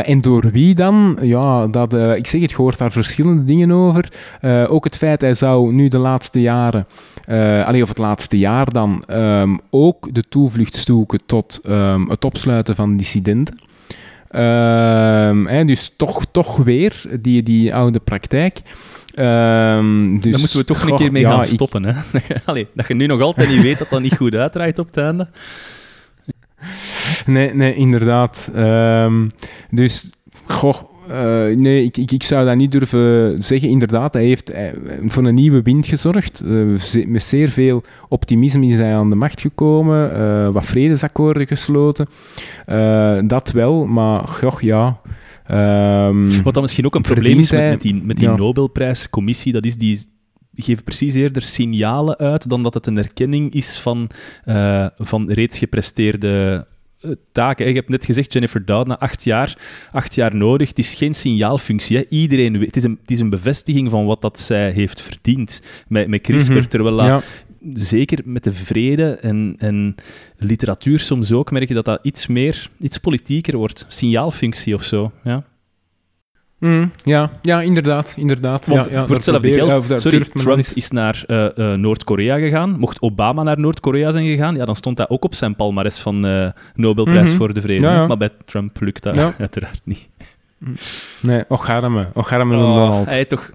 En door wie dan? Ja, dat, ik zeg het, je hoort daar verschillende dingen over. Ook het feit, hij zou nu de laatste jaren, eh allee, of het laatste jaar dan, ehm, ook de toevlucht zoeken tot ehm, het opsluiten van dissidenten. Ehm, hè, dus toch, toch weer die, die oude praktijk. Ehm, dus, Daar moeten we toch een goh, keer mee ja, gaan ik- stoppen. Hè? Dat, je, allee, dat je nu nog altijd niet weet dat dat niet goed uitdraait op het einde. Nee, nee, inderdaad. Ehm, dus, goh, eh, nee, ik, ik, ik zou dat niet durven zeggen. Inderdaad, hij heeft eh, voor een nieuwe wind gezorgd. Eh, met zeer veel optimisme is hij aan de macht gekomen. wat vredesakkoorden gesloten. Dat wel, maar goh, ja. Ehm, Wat dan misschien ook een probleem is met, die, met die ja. Nobelprijscommissie, dat is die geeft precies eerder signalen uit dan dat het een erkenning is van, van reeds gepresteerde taken. Je hebt net gezegd, Jennifer Doud, na acht jaar, acht jaar nodig. Het is geen signaalfunctie. Hè. Iedereen weet, het, is een, het is een bevestiging van wat dat zij heeft verdiend met, met CRISPR. Mhm. Terwijl dat ja. zeker met de vrede en, en literatuur soms ook, merk je dat dat iets meer, iets politieker wordt. Signaalfunctie of zo, ja. Mm, ja, ja, inderdaad. inderdaad. Want ja, ja, voor hetzelfde geld, ja, sorry, Trump is naar eh, eh, Noord-Korea gegaan. Mocht Obama naar Noord-Korea zijn gegaan, ja, dan stond dat ook op zijn palmares van eh Nobelprijs Mhm. voor de Vrede. Maar bij Trump lukt dat uiteraard niet. Nee, och arme. Och arme Oh, Donald. hij heeft toch...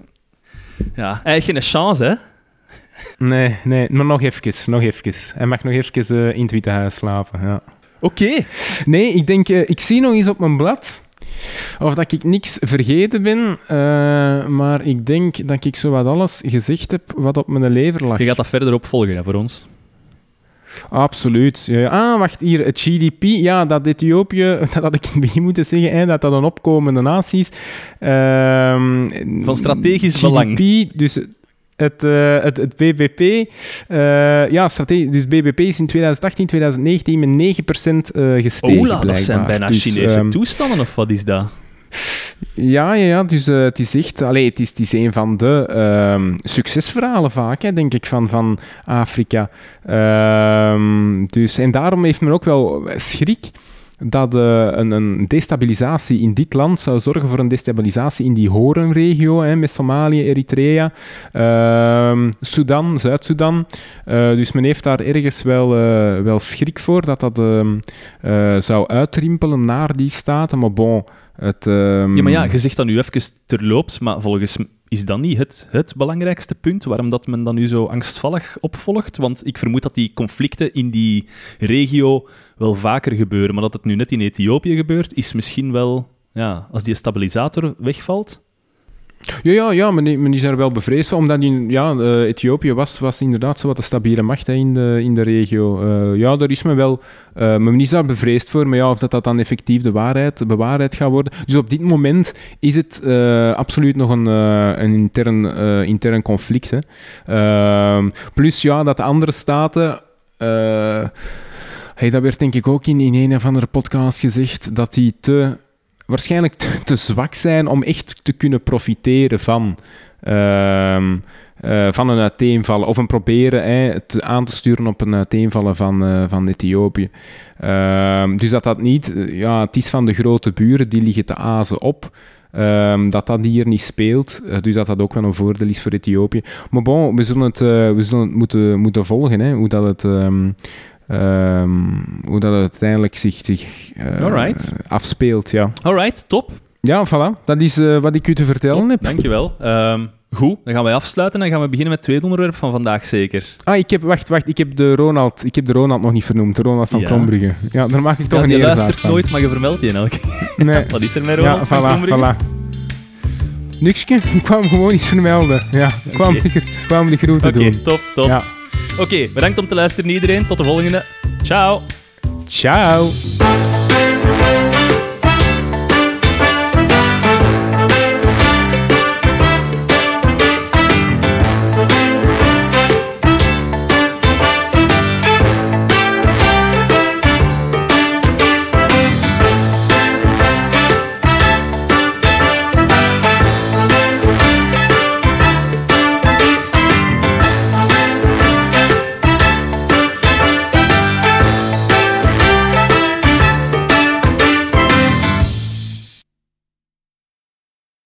Ja, hij heeft geen chance, hè? Nee, nee, maar nog even, nog even. Hij mag nog even in het Witte Huis slapen, ja. Oké. Nee, ik denk, ik zie nog eens op mijn blad of dat ik niks vergeten ben, eh, maar ik denk dat ik zo wat alles gezegd heb wat op mijn lever lag. Je gaat dat verder opvolgen hè, voor ons. Absoluut. Ja, ja. Ah, wacht, hier, het GDP, ja, dat Ethiopië, dat had ik in het begin moeten zeggen, hè, dat dat een opkomende natie is. Ehm, Van strategisch GDP, belang. dus het, eh, het, het BBP, eh, ja, strate- dus BBP is in 2018, 2019 met 9% eh gestegen, Ola, dat zijn bijna Dus, Chinese ehm, toestanden, of wat is dat? ja, ja, ja, dus het is echt... Allee, het is, het is een van de ehm, succesverhalen vaak, hè, denk ik, van, van Afrika. Ehm, dus, en daarom heeft men ook wel schrik dat eh, een, een destabilisatie in dit land zou zorgen voor een destabilisatie in die Horenregio, hè, met Somalië, Eritrea, ehm Sudan, Zuid-Soedan. Eh, dus men heeft daar ergens wel, eh, wel schrik voor dat dat ehm, eh, zou uitrimpelen naar die staten. Maar bon, het... ehm, Ja, maar ja, je zegt dat nu even terloops, maar volgens is dat niet het, het belangrijkste punt waarom dat men dat nu zo angstvallig opvolgt? Want ik vermoed dat die conflicten in die regio wel vaker gebeuren, maar dat het nu net in Ethiopië gebeurt, is misschien wel, ja, als die stabilisator wegvalt. Ja, ja, ja is er wel bevreesd van, omdat in, ja, eh, Ethiopië was, was inderdaad zo wat een stabiele macht hè, in, de, in de regio. Eh, ja, daar is men wel... eh, men is daar bevreesd voor, maar ja, of dat, dat dan effectief de waarheid, bewaarheid gaat worden. Dus op dit moment is het absoluut nog een, een intern, intern conflict. Hè. Ehm, plus ja, dat de andere staten... hey, dat werd denk ik ook in, in een of andere podcast gezegd, dat die te waarschijnlijk te, zwak zijn om echt te kunnen profiteren van, ehm, eh, van een uiteenvallen. Of een proberen het aan te sturen op een uiteenvallen van, eh, van Ethiopië. Ehm, dus dat dat niet... eh, ja, het is van de grote buren, die liggen te azen op. Ehm, dat dat hier niet speelt. dus dat dat ook wel een voordeel is voor Ethiopië. Maar bon, we zullen het, we zullen het moeten, moeten volgen, hè, hoe dat het... ehm, hoe dat uiteindelijk zich, zich eh, afspeelt, ja. Alright, top. Ja, voilà. Dat is eh, wat ik u te vertellen top heb. dankjewel. Ehm, goed, dan gaan wij afsluiten en gaan we beginnen met het tweede onderwerp van vandaag zeker. Ah, ik heb, wacht, wacht. Ik heb de Ronald, ik heb de Ronald nog niet vernoemd. De Ronald van Ja. Krombrugge. Ja, daar maak ik toch Ja, een die eerzaak luistert van. nooit, maar je vermeldt die in elke Nee. Wat is er met Ja, Ronald van voilà, Krombrugge? voilà. Niksje, ik kwam gewoon iets vermelden. Ja, ik kwam, Oké. ik kwam de groeten Oké, doen. top, top. Ja. Oké, bedankt om te luisteren iedereen. Tot de volgende. Ciao. Ciao.